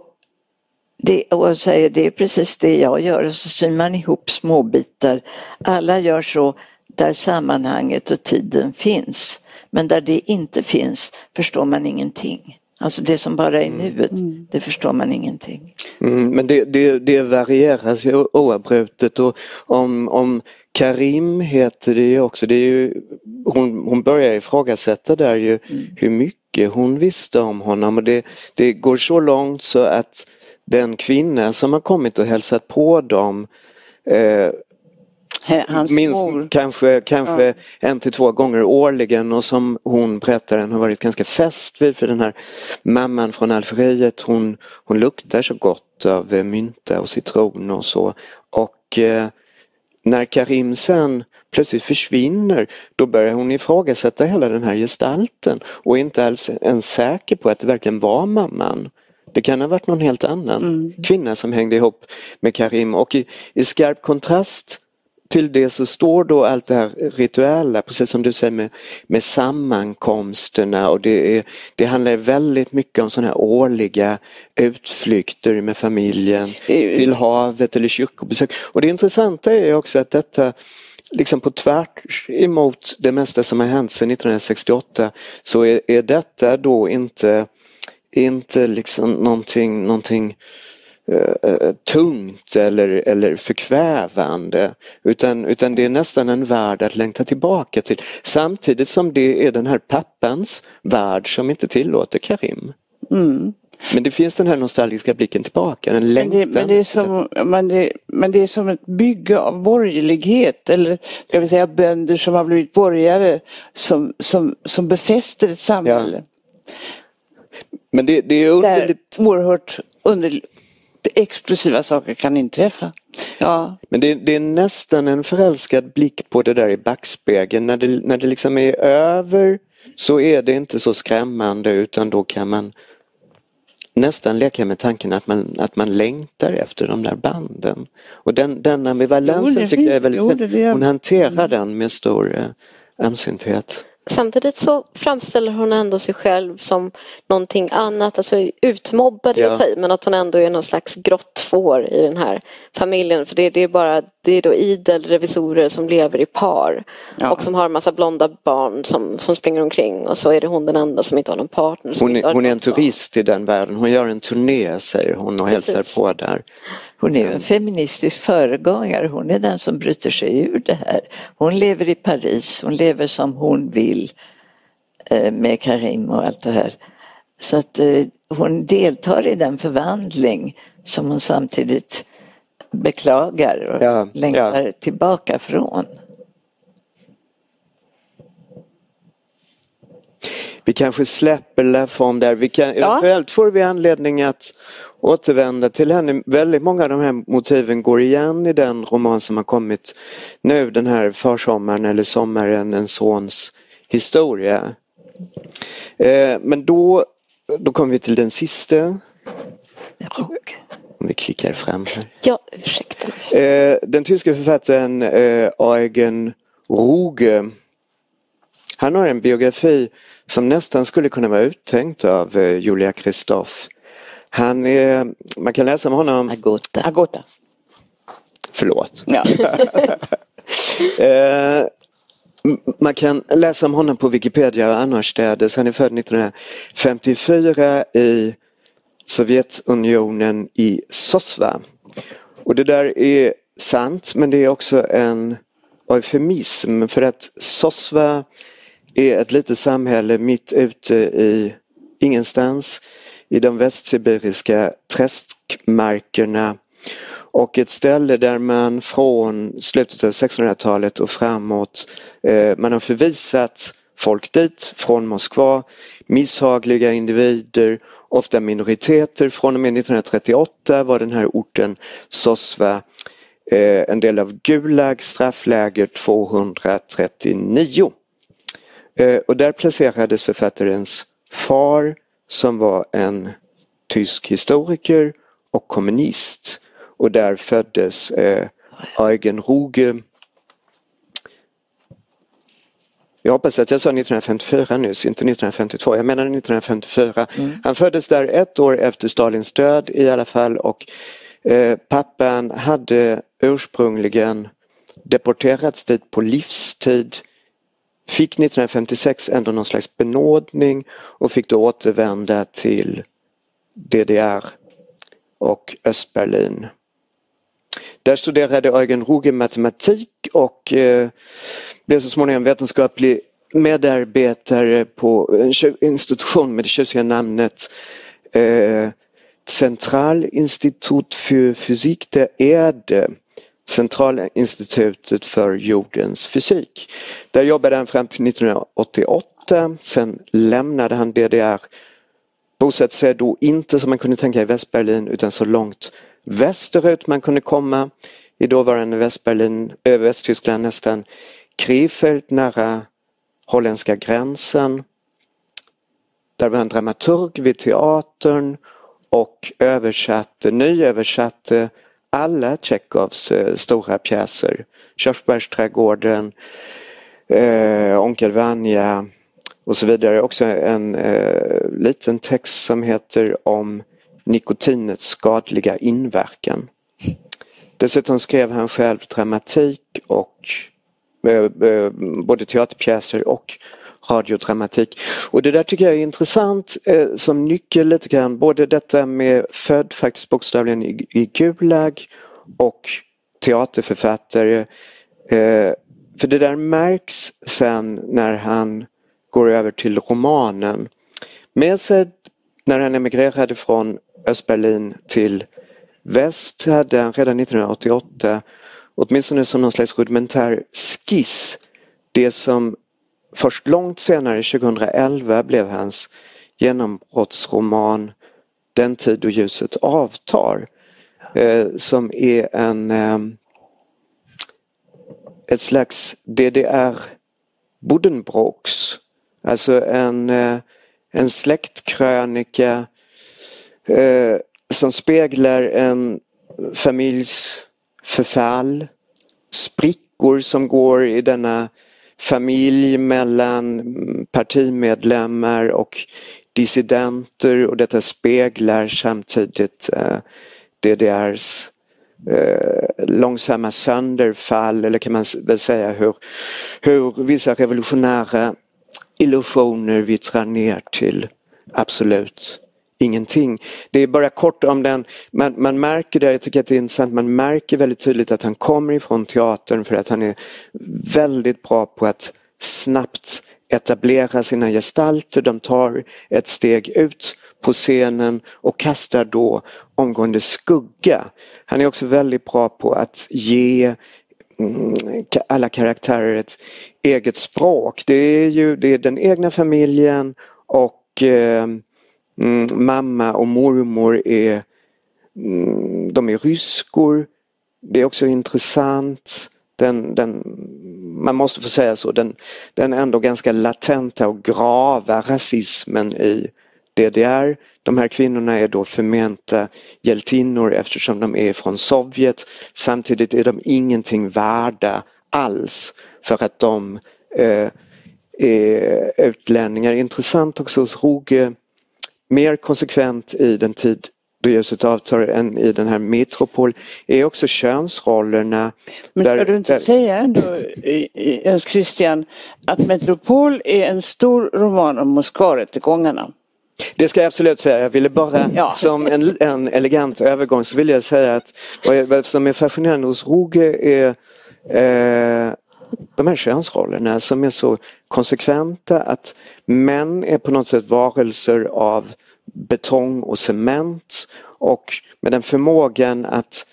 det, och säger det är precis det jag gör och så syr man ihop småbitar. Alla gör så där sammanhanget och tiden finns. Men där det inte finns förstår man ingenting. Alltså det som bara är nuet, mm. det förstår man ingenting. Mm, men det, det, det varieras ju oavbrutet och om, om Karim heter det ju också, det är ju, hon, hon börjar ifrågasätta där ju mm. hur mycket hon visste om honom och det, det går så långt så att den kvinna som har kommit och hälsat på dem eh, Hans minst mor. kanske, kanske ja. en till två gånger årligen och som hon berättaren har varit ganska fäst vid för den här mamman från Algeriet hon, hon luktar så gott av eh, mynta och citron och så. Och eh, när Karim sen plötsligt försvinner då börjar hon ifrågasätta hela den här gestalten och är inte alls ens säker på att det verkligen var mamman. Det kan ha varit någon helt annan mm. kvinna som hängde ihop med Karim och i, i skarp kontrast till det så står då allt det här rituella, precis som du säger med, med sammankomsterna och det, är, det handlar väldigt mycket om sådana här årliga utflykter med familjen till havet eller kyrkobesök. Och det intressanta är också att detta liksom på tvärt emot det mesta som har hänt sedan 1968 så är, är detta då inte, inte liksom någonting, någonting Eh, eh, tungt eller, eller förkvävande utan, utan det är nästan en värld att längta tillbaka till samtidigt som det är den här pappans värld som inte tillåter Karim. Mm. Men det finns den här nostalgiska blicken tillbaka, en längtan. Men det, men det, är som, men det, men det är som ett bygge av borgerlighet eller ska vi säga bönder som har blivit borgare som, som, som befäster ett samhälle. Ja. Men det, det är underligt. Där oerhört under, explosiva saker kan inträffa. Ja. Men det, det, är nästan en förälskad blick på det där i backspegeln. När det, när det liksom är över så är det inte så skrämmande utan då kan man nästan leka med tanken att man, att man längtar efter de där banden. Och den, den ambivalensen tycker jag är väldigt jo, det, Hon hanterar den med stor eh, ömsinthet. Samtidigt så framställer hon ändå sig själv som någonting annat, alltså utmobbad ja. i men att hon ändå är någon slags grått får i den här familjen. För det, det är bara det är då idel revisorer som lever i par ja. och som har en massa blonda barn som, som springer omkring och så är det hon den enda som inte har någon partner. Hon, är, hon är en turist i den världen, hon gör en turné säger hon och Precis. hälsar på där. Hon är en feministisk föregångare, hon är den som bryter sig ur det här. Hon lever i Paris, hon lever som hon vill eh, med Karim och allt det här. Så att eh, hon deltar i den förvandling som hon samtidigt beklagar och ja, längtar ja. tillbaka från. Vi kanske släpper Lafon där. Vi kan, ja. Eventuellt får vi anledning att återvända till henne. Väldigt många av de här motiven går igen i den roman som har kommit nu den här försommaren eller sommaren, en sons historia. Eh, men då, då kommer vi till den sista. Om vi klickar fram här. Ja, ursäkta. Eh, den tyska författaren eh, Eugen Ruge han har en biografi som nästan skulle kunna vara uttänkt av Julia Kristoff. Han är, man kan läsa om honom... Agota. Agota. Förlåt. Ja. eh, man kan läsa om honom på Wikipedia och annorstädes. Han är född 1954 i Sovjetunionen i Sosva. Och det där är sant men det är också en eufemism för att Sosva är ett litet samhälle mitt ute i ingenstans i de västsibiriska träskmarkerna och ett ställe där man från slutet av 1600-talet och framåt eh, man har förvisat folk dit från Moskva, misshagliga individer, ofta minoriteter. Från och med 1938 var den här orten Sosva eh, en del av Gulag straffläger 239. Eh, och där placerades författarens far som var en tysk historiker och kommunist. Och där föddes eh, Eugen Ruge. Jag hoppas att jag sa 1954 nyss, inte 1952. Jag menar 1954. Mm. Han föddes där ett år efter Stalins död i alla fall och eh, pappan hade ursprungligen deporterats dit på livstid fick 1956 ändå någon slags benådning och fick då återvända till DDR och Östberlin. Där studerade Eugen Ruge matematik och eh, blev så småningom vetenskaplig medarbetare på en institution med det tjusiga namnet eh, Centralinstitut för fysik der Erde Centralinstitutet för jordens fysik. Där jobbade han fram till 1988, sen lämnade han DDR, bosatte sig då inte som man kunde tänka i Västberlin utan så långt västerut man kunde komma i dåvarande Västberlin, över Västtyskland nästan Krefeld nära holländska gränsen. Där var han dramaturg vid teatern och översatte, nyöversatte alla Tjechovs eh, stora pjäser. Körsbärsträdgården, eh, Onkel Vanja och så vidare. Också en eh, liten text som heter om nikotinets skadliga inverkan. Dessutom skrev han själv dramatik och eh, eh både teaterpjäser och radiodramatik. Och det där tycker jag är intressant eh, som nyckel lite grann, både detta med född faktiskt bokstavligen i, i Gulag och teaterförfattare. Eh, för det där märks sen när han går över till romanen. Med sig när han emigrerade från Östberlin till väst hade han redan 1988 åtminstone som någon slags rudimentär skiss det som Först långt senare, 2011, blev hans genombrottsroman Den tid då ljuset avtar. Eh, som är en eh, ett slags DDR Buddenbrooks. Alltså en, eh, en släktkrönika eh, som speglar en familjs förfall, sprickor som går i denna familj mellan partimedlemmar och dissidenter och detta speglar samtidigt eh, DDRs eh, långsamma sönderfall eller kan man väl säga hur, hur vissa revolutionära illusioner vittrar ner till absolut ingenting. Det är bara kort om den, man, man märker det, jag tycker att det är intressant, man märker väldigt tydligt att han kommer ifrån teatern för att han är väldigt bra på att snabbt etablera sina gestalter, de tar ett steg ut på scenen och kastar då omgående skugga. Han är också väldigt bra på att ge mm, alla karaktärer ett eget språk. Det är ju det är den egna familjen och eh, Mm, mamma och mormor är, mm, de är ryskor. Det är också intressant. Den, den, man måste få säga så, den, den ändå ganska latenta och grava rasismen i DDR. De här kvinnorna är då förmenta hjältinnor eftersom de är från Sovjet. Samtidigt är de ingenting värda alls för att de eh, är utlänningar. Intressant också hos Roge mer konsekvent i den tid då ljuset avtar än i den här Metropol är också könsrollerna. Men ska där, du inte där... säga ändå, Jens Christian, att Metropol är en stor roman om Moskvarättegångarna? Det ska jag absolut säga. Jag ville bara ja. som en, en elegant övergång så vill jag säga att vad som är fascinerande hos Roge är eh, de här könsrollerna som är så konsekventa att män är på något sätt varelser av betong och cement och med den förmågan att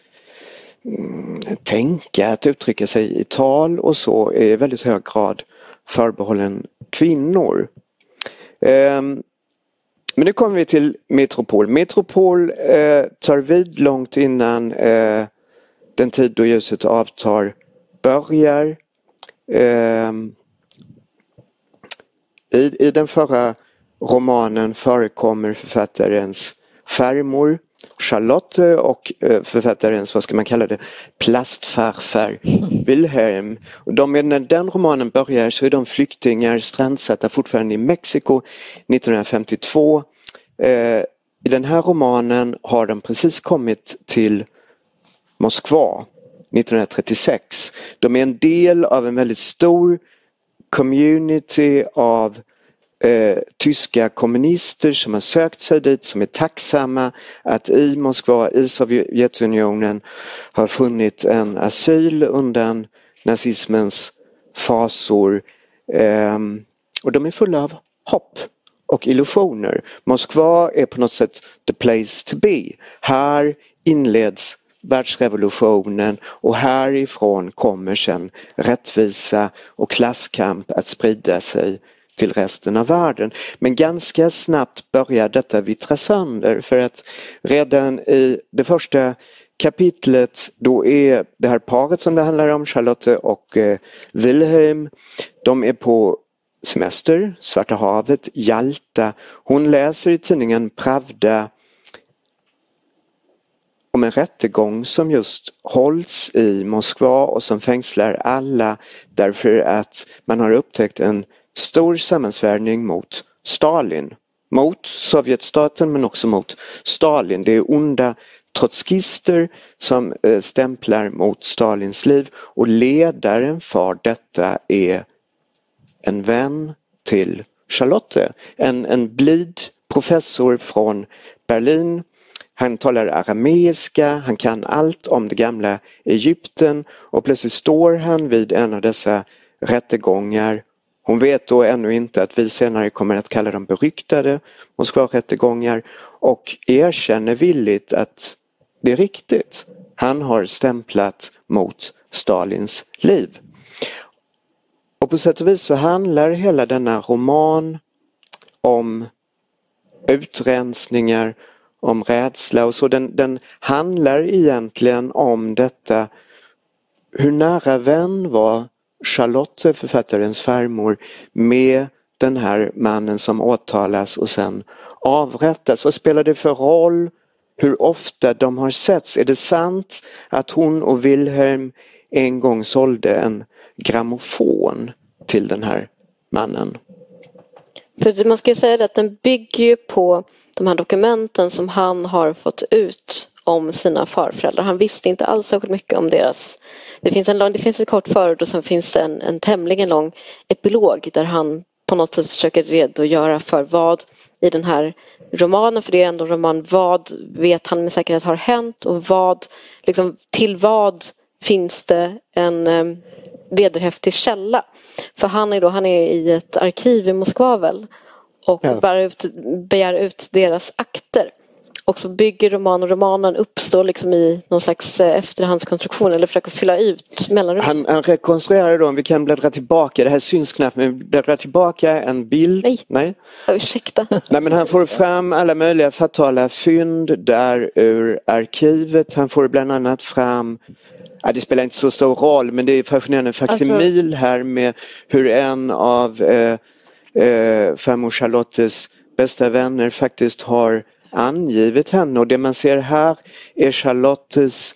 mm, tänka, att uttrycka sig i tal och så är i väldigt hög grad förbehållen kvinnor. Um, men nu kommer vi till Metropol. Metropol eh, tar vid långt innan eh, den tid då ljuset avtar börjar. Eh, i, I den förra romanen förekommer författarens farmor Charlotte och eh, författarens, vad ska man kalla det, plastfarfar Wilhelm. De, när den romanen börjar så är de flyktingar strandsatta fortfarande i Mexiko 1952. Eh, I den här romanen har de precis kommit till Moskva 1936. De är en del av en väldigt stor community av eh, tyska kommunister som har sökt sig dit, som är tacksamma att i Moskva, i Sovjetunionen har funnit en asyl undan nazismens fasor. Eh, och de är fulla av hopp och illusioner. Moskva är på något sätt the place to be. Här inleds världsrevolutionen och härifrån kommer sen rättvisa och klasskamp att sprida sig till resten av världen. Men ganska snabbt börjar detta vittra sönder för att redan i det första kapitlet då är det här paret som det handlar om, Charlotte och eh, Wilhelm, de är på semester, Svarta havet, Jalta. Hon läser i tidningen Pravda om en rättegång som just hålls i Moskva och som fängslar alla därför att man har upptäckt en stor sammansvärjning mot Stalin. Mot Sovjetstaten men också mot Stalin. Det är onda trotskister som eh, stämplar mot Stalins liv och ledaren för detta är en vän till Charlotte. En, en blid professor från Berlin. Han talar arameiska, han kan allt om det gamla Egypten och plötsligt står han vid en av dessa rättegångar hon vet då ännu inte att vi senare kommer att kalla dem beryktade Moskvarättegångar och erkänner villigt att det är riktigt. Han har stämplat mot Stalins liv. Och på sätt och vis så handlar hela denna roman om utrensningar, om rädsla och så. Den, den handlar egentligen om detta hur nära vän var Charlotte, författarens farmor, med den här mannen som åtalas och sen avrättas. Vad spelar det för roll hur ofta de har setts? Är det sant att hon och Wilhelm en gång sålde en grammofon till den här mannen? För man ska ju säga att den bygger ju på de här dokumenten som han har fått ut om sina farföräldrar. Han visste inte alls särskilt mycket om deras... Det finns, en lång, det finns ett kort förord och sen finns det en, en tämligen lång epilog där han på något sätt försöker redogöra för vad i den här romanen, för det är ändå en roman, vad vet han med säkerhet har hänt och vad, liksom, till vad finns det en um, vederhäftig källa? För han är, då, han är i ett arkiv i Moskva väl och ja. ut, begär ut deras akter. Och så bygger romanen, romanen uppstår liksom i någon slags eh, efterhandskonstruktion eller försöker fylla ut mellanrum. Han, han rekonstruerar då, om vi kan bläddra tillbaka, det här syns knappt, men bläddra tillbaka en bild. Nej, Nej. ursäkta. Nej men han får fram alla möjliga fatala fynd där ur arkivet. Han får bland annat fram Ja, det spelar inte så stor roll men det är fascinerande faksimil här med hur en av eh, eh, farmor Charlottes bästa vänner faktiskt har angivit henne och det man ser här är Charlottes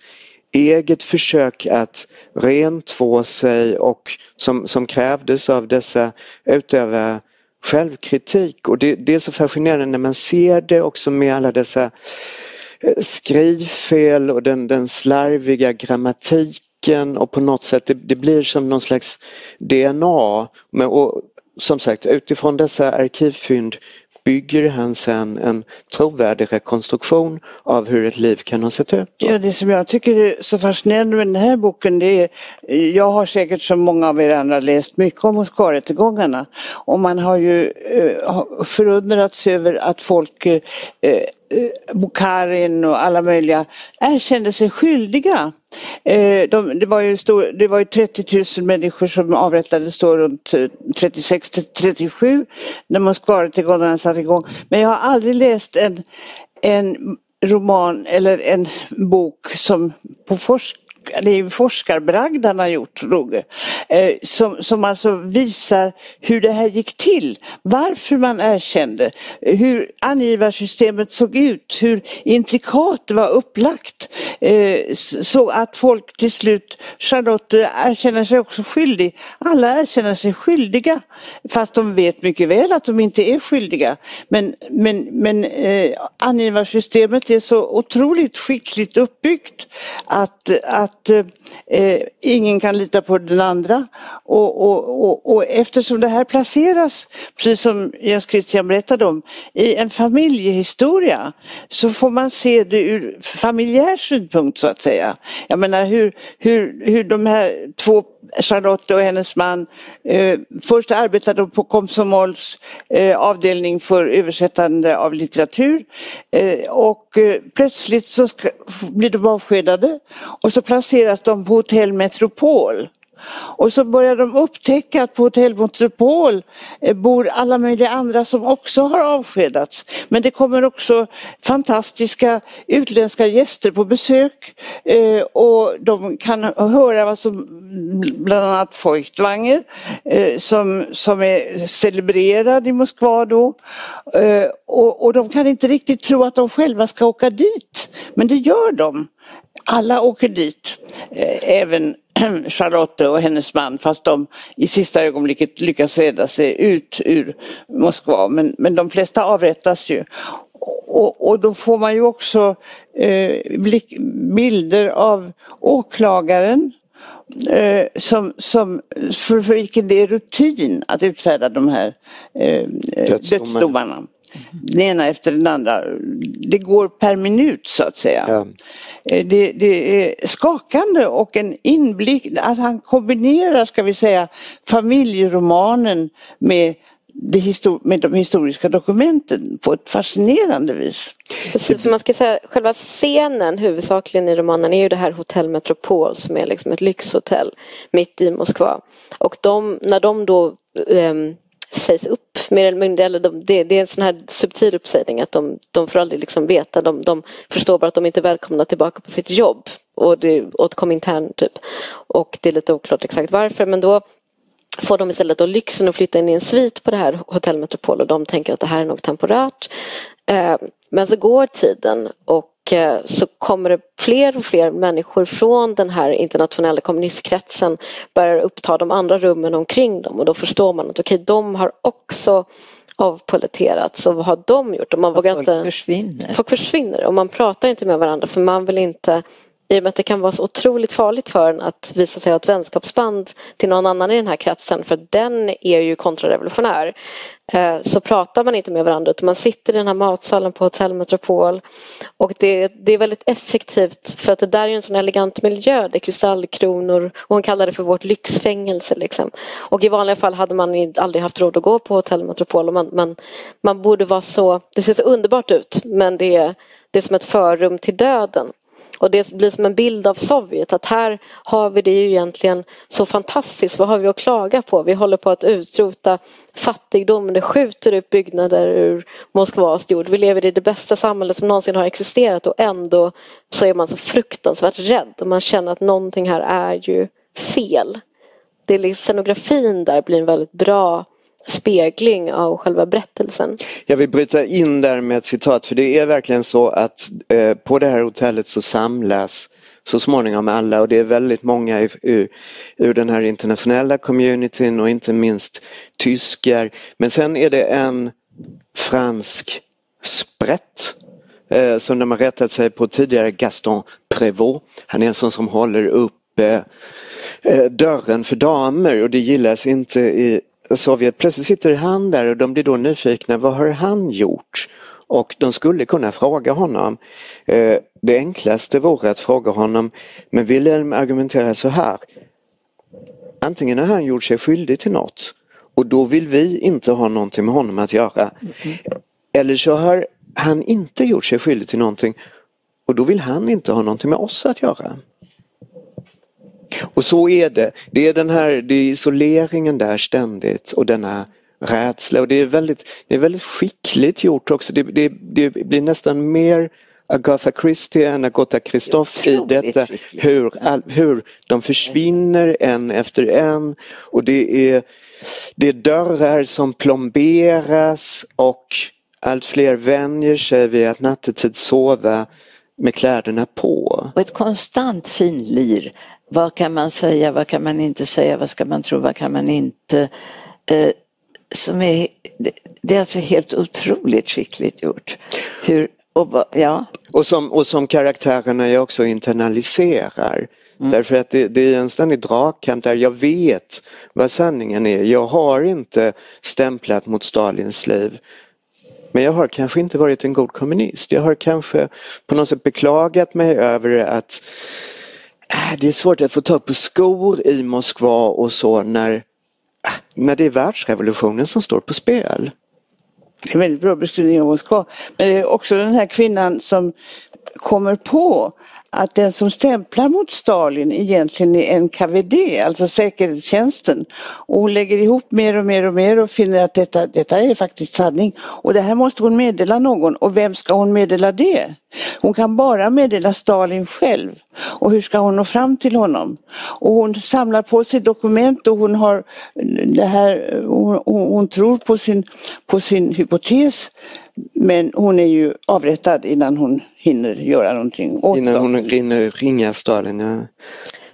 eget försök att rentvå sig och som, som krävdes av dessa utöva självkritik och det, det är så fascinerande när man ser det också med alla dessa eh, skrivfel och den, den slarviga grammatiken och på något sätt det, det blir som någon slags DNA. Men, och, som sagt utifrån dessa arkivfynd bygger han sen en trovärdig rekonstruktion av hur ett liv kan ha sett ut. Ja, det som jag tycker är så fascinerande med den här boken det är, jag har säkert som många av er andra läst mycket om Moskvarättegångarna och man har ju eh, förundrats över att folk eh, Eh, Bukharin och alla möjliga äh, erkände sig skyldiga. Eh, de, det, var ju stor, det var ju 30 000 människor som avrättades då runt eh, 36-37 när Moskvarättegångarna satte igång. Men jag har aldrig läst en, en roman eller en bok som på forsk, det är forskarbragd han har gjort, Roger, eh, som, som alltså visar hur det här gick till, varför man erkände, hur angivarsystemet såg ut, hur intrikat det var upplagt. Eh, så att folk till slut, Charlotte erkänner sig också skyldig. Alla erkänner sig skyldiga fast de vet mycket väl att de inte är skyldiga. Men, men, men eh, angivarsystemet är så otroligt skickligt uppbyggt att, att att eh, ingen kan lita på den andra. Och, och, och, och, eftersom det här placeras, precis som Jens Christian berättade om, i en familjehistoria så får man se det ur familjär synpunkt så att säga. Jag menar hur, hur, hur de här två Charlotte och hennes man. Eh, först arbetade de på Komsomols eh, avdelning för översättande av litteratur eh, och eh, plötsligt så ska, blir de avskedade och så placeras de på Hotell Metropol. Och så börjar de upptäcka att på Hotell Montropol eh, bor alla möjliga andra som också har avskedats. Men det kommer också fantastiska utländska gäster på besök eh, och de kan höra vad som bland annat Feuchtwanger eh, som, som är celebrerad i Moskva då. Eh, och, och de kan inte riktigt tro att de själva ska åka dit. Men det gör de. Alla åker dit, även Charlotte och hennes man fast de i sista ögonblicket lyckas rädda sig ut ur Moskva. Men, men de flesta avrättas ju. Och, och då får man ju också eh, blick, bilder av åklagaren eh, som, som för, för vilken det är rutin att utfärda de här eh, dödsdomarna. Den ena efter den andra. Det går per minut så att säga. Ja. Eh, det, det, är skakande och en inblick, att han kombinerar, ska vi säga, familjeromanen med med de historiska dokumenten på ett fascinerande vis. Precis, för man ska säga själva scenen huvudsakligen i romanen är ju det här Hotell Metropol som är liksom ett lyxhotell mitt i Moskva. Och de, när de då um, sägs upp mer eller mindre. Eller de, det, det, är en sån här subtil uppsägning att de, de får aldrig liksom veta. De, de förstår bara att de inte är välkomna tillbaka på sitt jobb. Och det åt internt typ. Och det är lite oklart exakt varför men då får de istället då lyxen att flytta in i en svit på det här Hotell Metropol och de tänker att det här är nog temporärt. Eh, men så går tiden och Eh, så kommer det fler och fler människor från den här internationella kommunistkretsen börjar uppta de andra rummen omkring dem och då förstår man att okej, okay, de har också avpoliterats och vad har de gjort? Och man vågar folk inte... försvinner. Folk försvinner och man pratar inte med varandra för man vill inte i och med att det kan vara så otroligt farligt för en att visa sig ha ett vänskapsband till någon annan i den här kretsen för den är ju kontrarevolutionär. Eh, så pratar man inte med varandra utan man sitter i den här matsalen på Hotell Metropol och det, det är väldigt effektivt för att det där är en sån elegant miljö, det är kristallkronor och hon kallar det för vårt lyxfängelse. Liksom. Och i vanliga fall hade man aldrig haft råd att gå på Hotell Metropol och man, man, man borde vara så, det ser så underbart ut men det är, det är som ett förrum till döden. Och det blir som en bild av Sovjet att här har vi det ju egentligen så fantastiskt. Vad har vi att klaga på? Vi håller på att utrota fattigdomen, Det skjuter upp byggnader ur Moskvas jord. Vi lever i det bästa samhället som någonsin har existerat och ändå så är man så fruktansvärt rädd och man känner att någonting här är ju fel. Det är liksom, scenografin där blir en väldigt bra spegling av själva berättelsen. Jag vill bryta in där med ett citat för det är verkligen så att eh, på det här hotellet så samlas så småningom alla och det är väldigt många ur, ur den här internationella communityn och inte minst tyskar. Men sen är det en fransk sprätt eh, som de har rättat sig på tidigare, Gaston Prévost. Han är en sån som håller upp eh, eh, dörren för damer och det gillas inte i Sovjet. Plötsligt sitter han där och de blir då nyfikna, vad har han gjort? Och de skulle kunna fråga honom. Eh, det enklaste vore att fråga honom, men Wilhelm argumenterar så här. Antingen har han gjort sig skyldig till något och då vill vi inte ha någonting med honom att göra. Mm. Eller så har han inte gjort sig skyldig till någonting och då vill han inte ha någonting med oss att göra. Och så är det. Det är den här det är isoleringen där ständigt och denna rädsla och det är väldigt, det är väldigt skickligt gjort också. Det, det, det blir nästan mer Agatha Christie än Agatha Christophe i detta hur, all, hur de försvinner en efter en och det är, det är dörrar som plomberas och allt fler vänjer sig vid att nattetid sova med kläderna på. Och ett konstant finlir. Vad kan man säga, vad kan man inte säga, vad ska man tro, vad kan man inte? Eh, som är, det är alltså helt otroligt skickligt gjort. Hur, och, ja. och, som, och som karaktärerna jag också internaliserar. Mm. Därför att det, det, är en ständig dragkamp där jag vet vad sanningen är. Jag har inte stämplat mot Stalins liv. Men jag har kanske inte varit en god kommunist. Jag har kanske på något sätt beklagat mig över att Äh, det är svårt att få tag på skor i Moskva och så när, äh, när det är världsrevolutionen som står på spel. Det är en väldigt bra beskrivning av Moskva. Men det är också den här kvinnan som kommer på att den som stämplar mot Stalin egentligen är NKVD, alltså säkerhetstjänsten. Och hon lägger ihop mer och mer och mer och finner att detta, detta är faktiskt sanning. Och det här måste hon meddela någon och vem ska hon meddela det? Hon kan bara meddela Stalin själv. Och hur ska hon nå fram till honom? Och hon samlar på sig dokument och hon har eh, det här, eh, hon, hon tror på sin, på sin hypotes men hon är ju avrättad innan hon hinner göra någonting åt Innan hon hinner ringa Stalin, ja.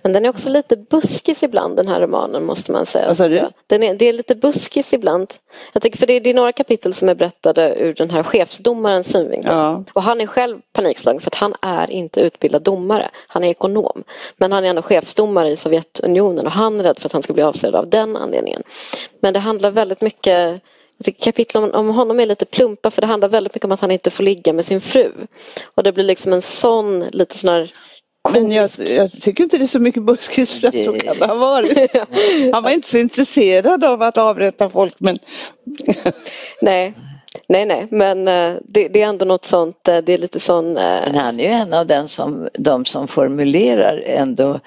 Men den är också lite buskis ibland den här romanen måste man säga. Vad sa du? Den är, det är lite buskis ibland. Jag tycker för det är, det är några kapitel som är berättade ur den här chefsdomarens synvinkel. Ja. Och han är själv panikslagen för att han är inte utbildad domare. Han är ekonom. Men han är ändå chefsdomare i Sovjetunionen och han är rädd för att han ska bli avslöjad av den anledningen. Men det handlar väldigt mycket kapitlen om, om honom är lite plumpa för det handlar väldigt mycket om att han inte får ligga med sin fru. Och det blir liksom en sån lite sån här men jag, jag, tycker inte det är så mycket buskis för att så kan det ha varit. Han var inte så intresserad av att avrätta folk men... nej. Nej, nej, men eh, det, det, är ändå något sånt, eh, det är lite sån... Eh, men han är ju en av den som, de som formulerar ändå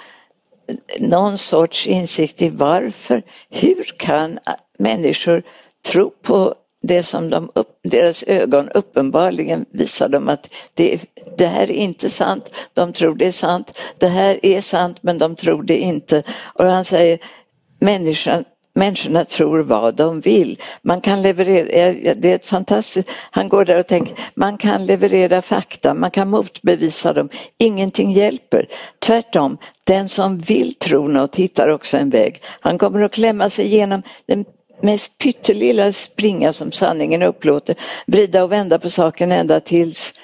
någon sorts insikt i varför, hur kan människor tro på det som de upp, deras ögon uppenbarligen visar dem att det, det här är inte sant, de tror det är sant, det här är sant men de tror det inte. Och han säger människan, människorna tror vad de vill. Man kan leverera, det är ett fantastiskt, han går där och tänker, man kan leverera fakta, man kan motbevisa dem, ingenting hjälper. Tvärtom, den som vill tro något hittar också en väg. Han kommer att klämma sig igenom den mest pyttelilla springa som sanningen upplåter, vrida och vända på saken ända tills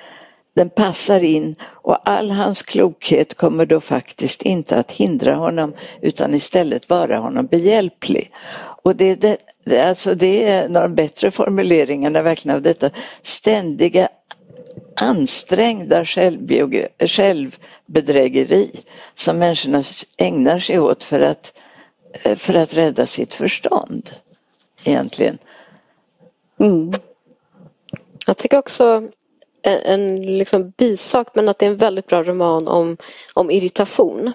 den passar in. Och all hans klokhet kommer då faktiskt inte att hindra honom utan istället vara honom behjälplig. Och det, det, det, alltså det är en av de bättre formuleringarna verkligen av detta ständiga ansträngda självbedrägeri som människorna ägnar sig åt för att, för att rädda sitt förstånd egentligen. Mm. Jag tycker också en, en liksom bisak men att det är en väldigt bra roman om, om irritation.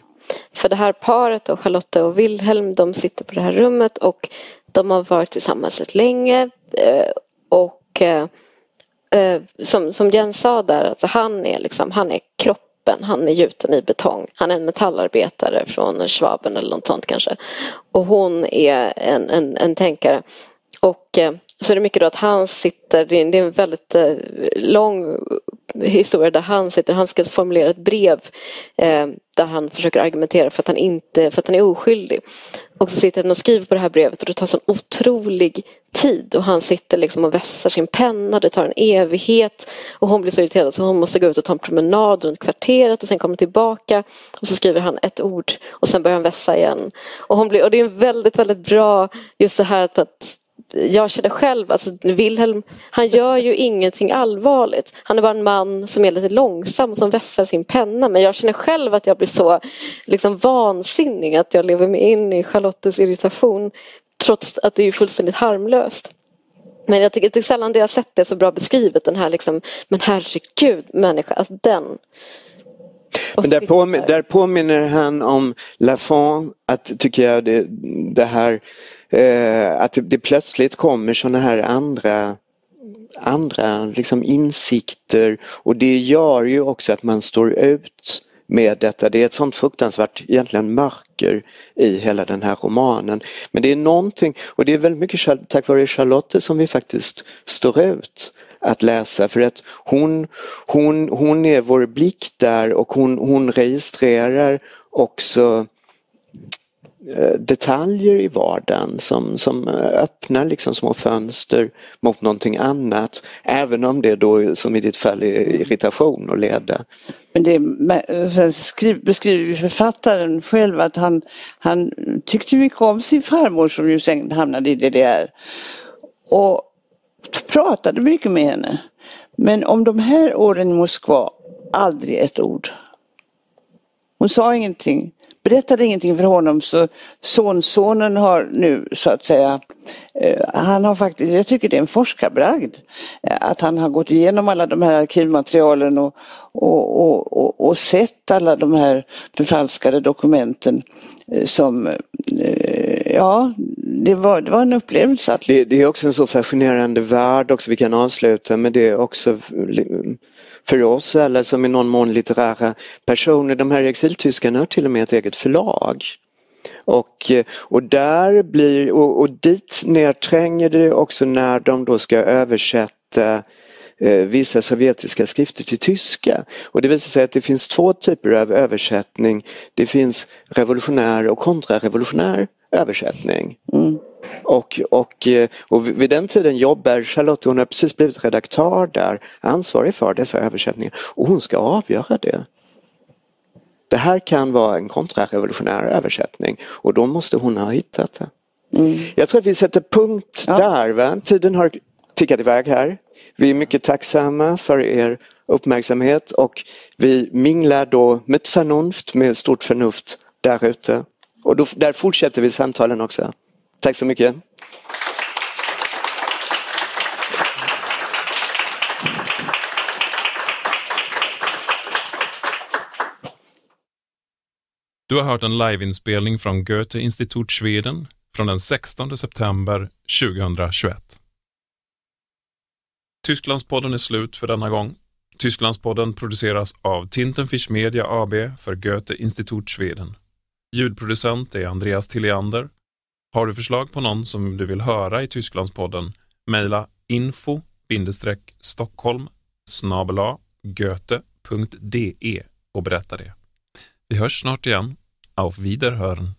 För det här paret och Charlotte och Wilhelm de sitter på det här rummet och de har varit tillsammans rätt länge eh, och eh, eh, som, som Jens sa där, alltså han är liksom, han är kroppen, han är gjuten i betong. Han är en metallarbetare från Schwaben eller något sånt kanske. Och hon är en, en, en tänkare. Och eh, så är det mycket då att han sitter, det är en väldigt eh, lång historia där han sitter, han ska formulera ett brev eh, där han försöker argumentera för att han inte, för att han är oskyldig. Och så sitter han och skriver på det här brevet och det tar sån otrolig tid och han sitter liksom och vässar sin penna, det tar en evighet och hon blir så irriterad så hon måste gå ut och ta en promenad runt kvarteret och sen kommer tillbaka och så skriver han ett ord och sen börjar han vässa igen. Och, hon blir, och det är väldigt, väldigt bra just det här att jag känner själv, alltså Wilhelm, han gör ju ingenting allvarligt. Han är bara en man som är lite långsam som vässar sin penna. Men jag känner själv att jag blir så liksom vansinnig att jag lever mig in i Charlottes irritation. Trots att det är fullständigt harmlöst. Men jag tycker det är sällan det jag sett det så bra beskrivet den här liksom, men herregud människa, alltså den. Men där, påmin där påminner han om Lafont, att tycker jag det, det här eh, att det, det, plötsligt kommer sådana här andra andra liksom insikter och det gör ju också att man står ut med detta. Det är ett sånt fruktansvärt egentligen mörker i hela den här romanen. Men det är någonting, och det är väldigt mycket tack vare Charlotte som vi faktiskt står ut att läsa för att hon, hon, hon är vår blick där och hon, hon registrerar också eh, Eh, detaljer i vardagen som, som eh, öppnar liksom små fönster mot någonting annat. Även om det då som i ditt fall är irritation och leda. Men det, sen alltså, skriv, beskriver författaren själv att han, han tyckte mycket om sin farmor som ju sen hamnade i DDR. Och pratade mycket med henne. Men om de här åren i Moskva, aldrig ett ord. Hon sa ingenting, berättade ingenting för honom så sonsonen har nu så att säga, eh, han har faktiskt, jag tycker det är en forskarbragd, eh, att han har gått igenom alla de här arkivmaterialen och, och, och, och, och sett alla de här förfalskade dokumenten eh, som, ja, det var, det var en upplevelse. Att... Det, det, är också en så fascinerande värld också, vi kan avsluta med det också för oss alla som i någon mån litterära personer. De här exiltyskarna har till och med ett eget förlag. Och, eh, och där blir, och, och dit nedtränger det också när de då ska översätta eh, vissa sovjetiska skrifter till tyska. Och det visar sig att det finns två typer av översättning. Det finns revolutionär och kontrarevolutionär översättning. Mm. Och, och, eh, och vid den tiden jobbar Charlotte, hon har precis blivit redaktör där, ansvarig för dessa översättningar och hon ska avgöra det. Det här kan vara en kontrarevolutionär översättning och då måste hon ha hittat det. Mm. Jag tror att vi sätter punkt ja. där. Va? Tiden har tickat iväg här. Vi är mycket tacksamma för er uppmärksamhet och vi minglar då med förnuft, med stort förnuft där ute. Och då, där fortsätter vi samtalen också. Tack så mycket. Du har hört en liveinspelning från Goethe Institut Sweden från den 16 september 2021. Tysklandspodden är slut för denna gång. Tysklandspodden produceras av Tintenfisch Media AB för Goethe Institut Sweden. Ljudproducent är Andreas Tilliander. Har du förslag på någon som du vill höra i Tysklandspodden? Mejla info-stockholm-goethe.de och berätta det. Vi hörs snart igen. Auf Wiederhören!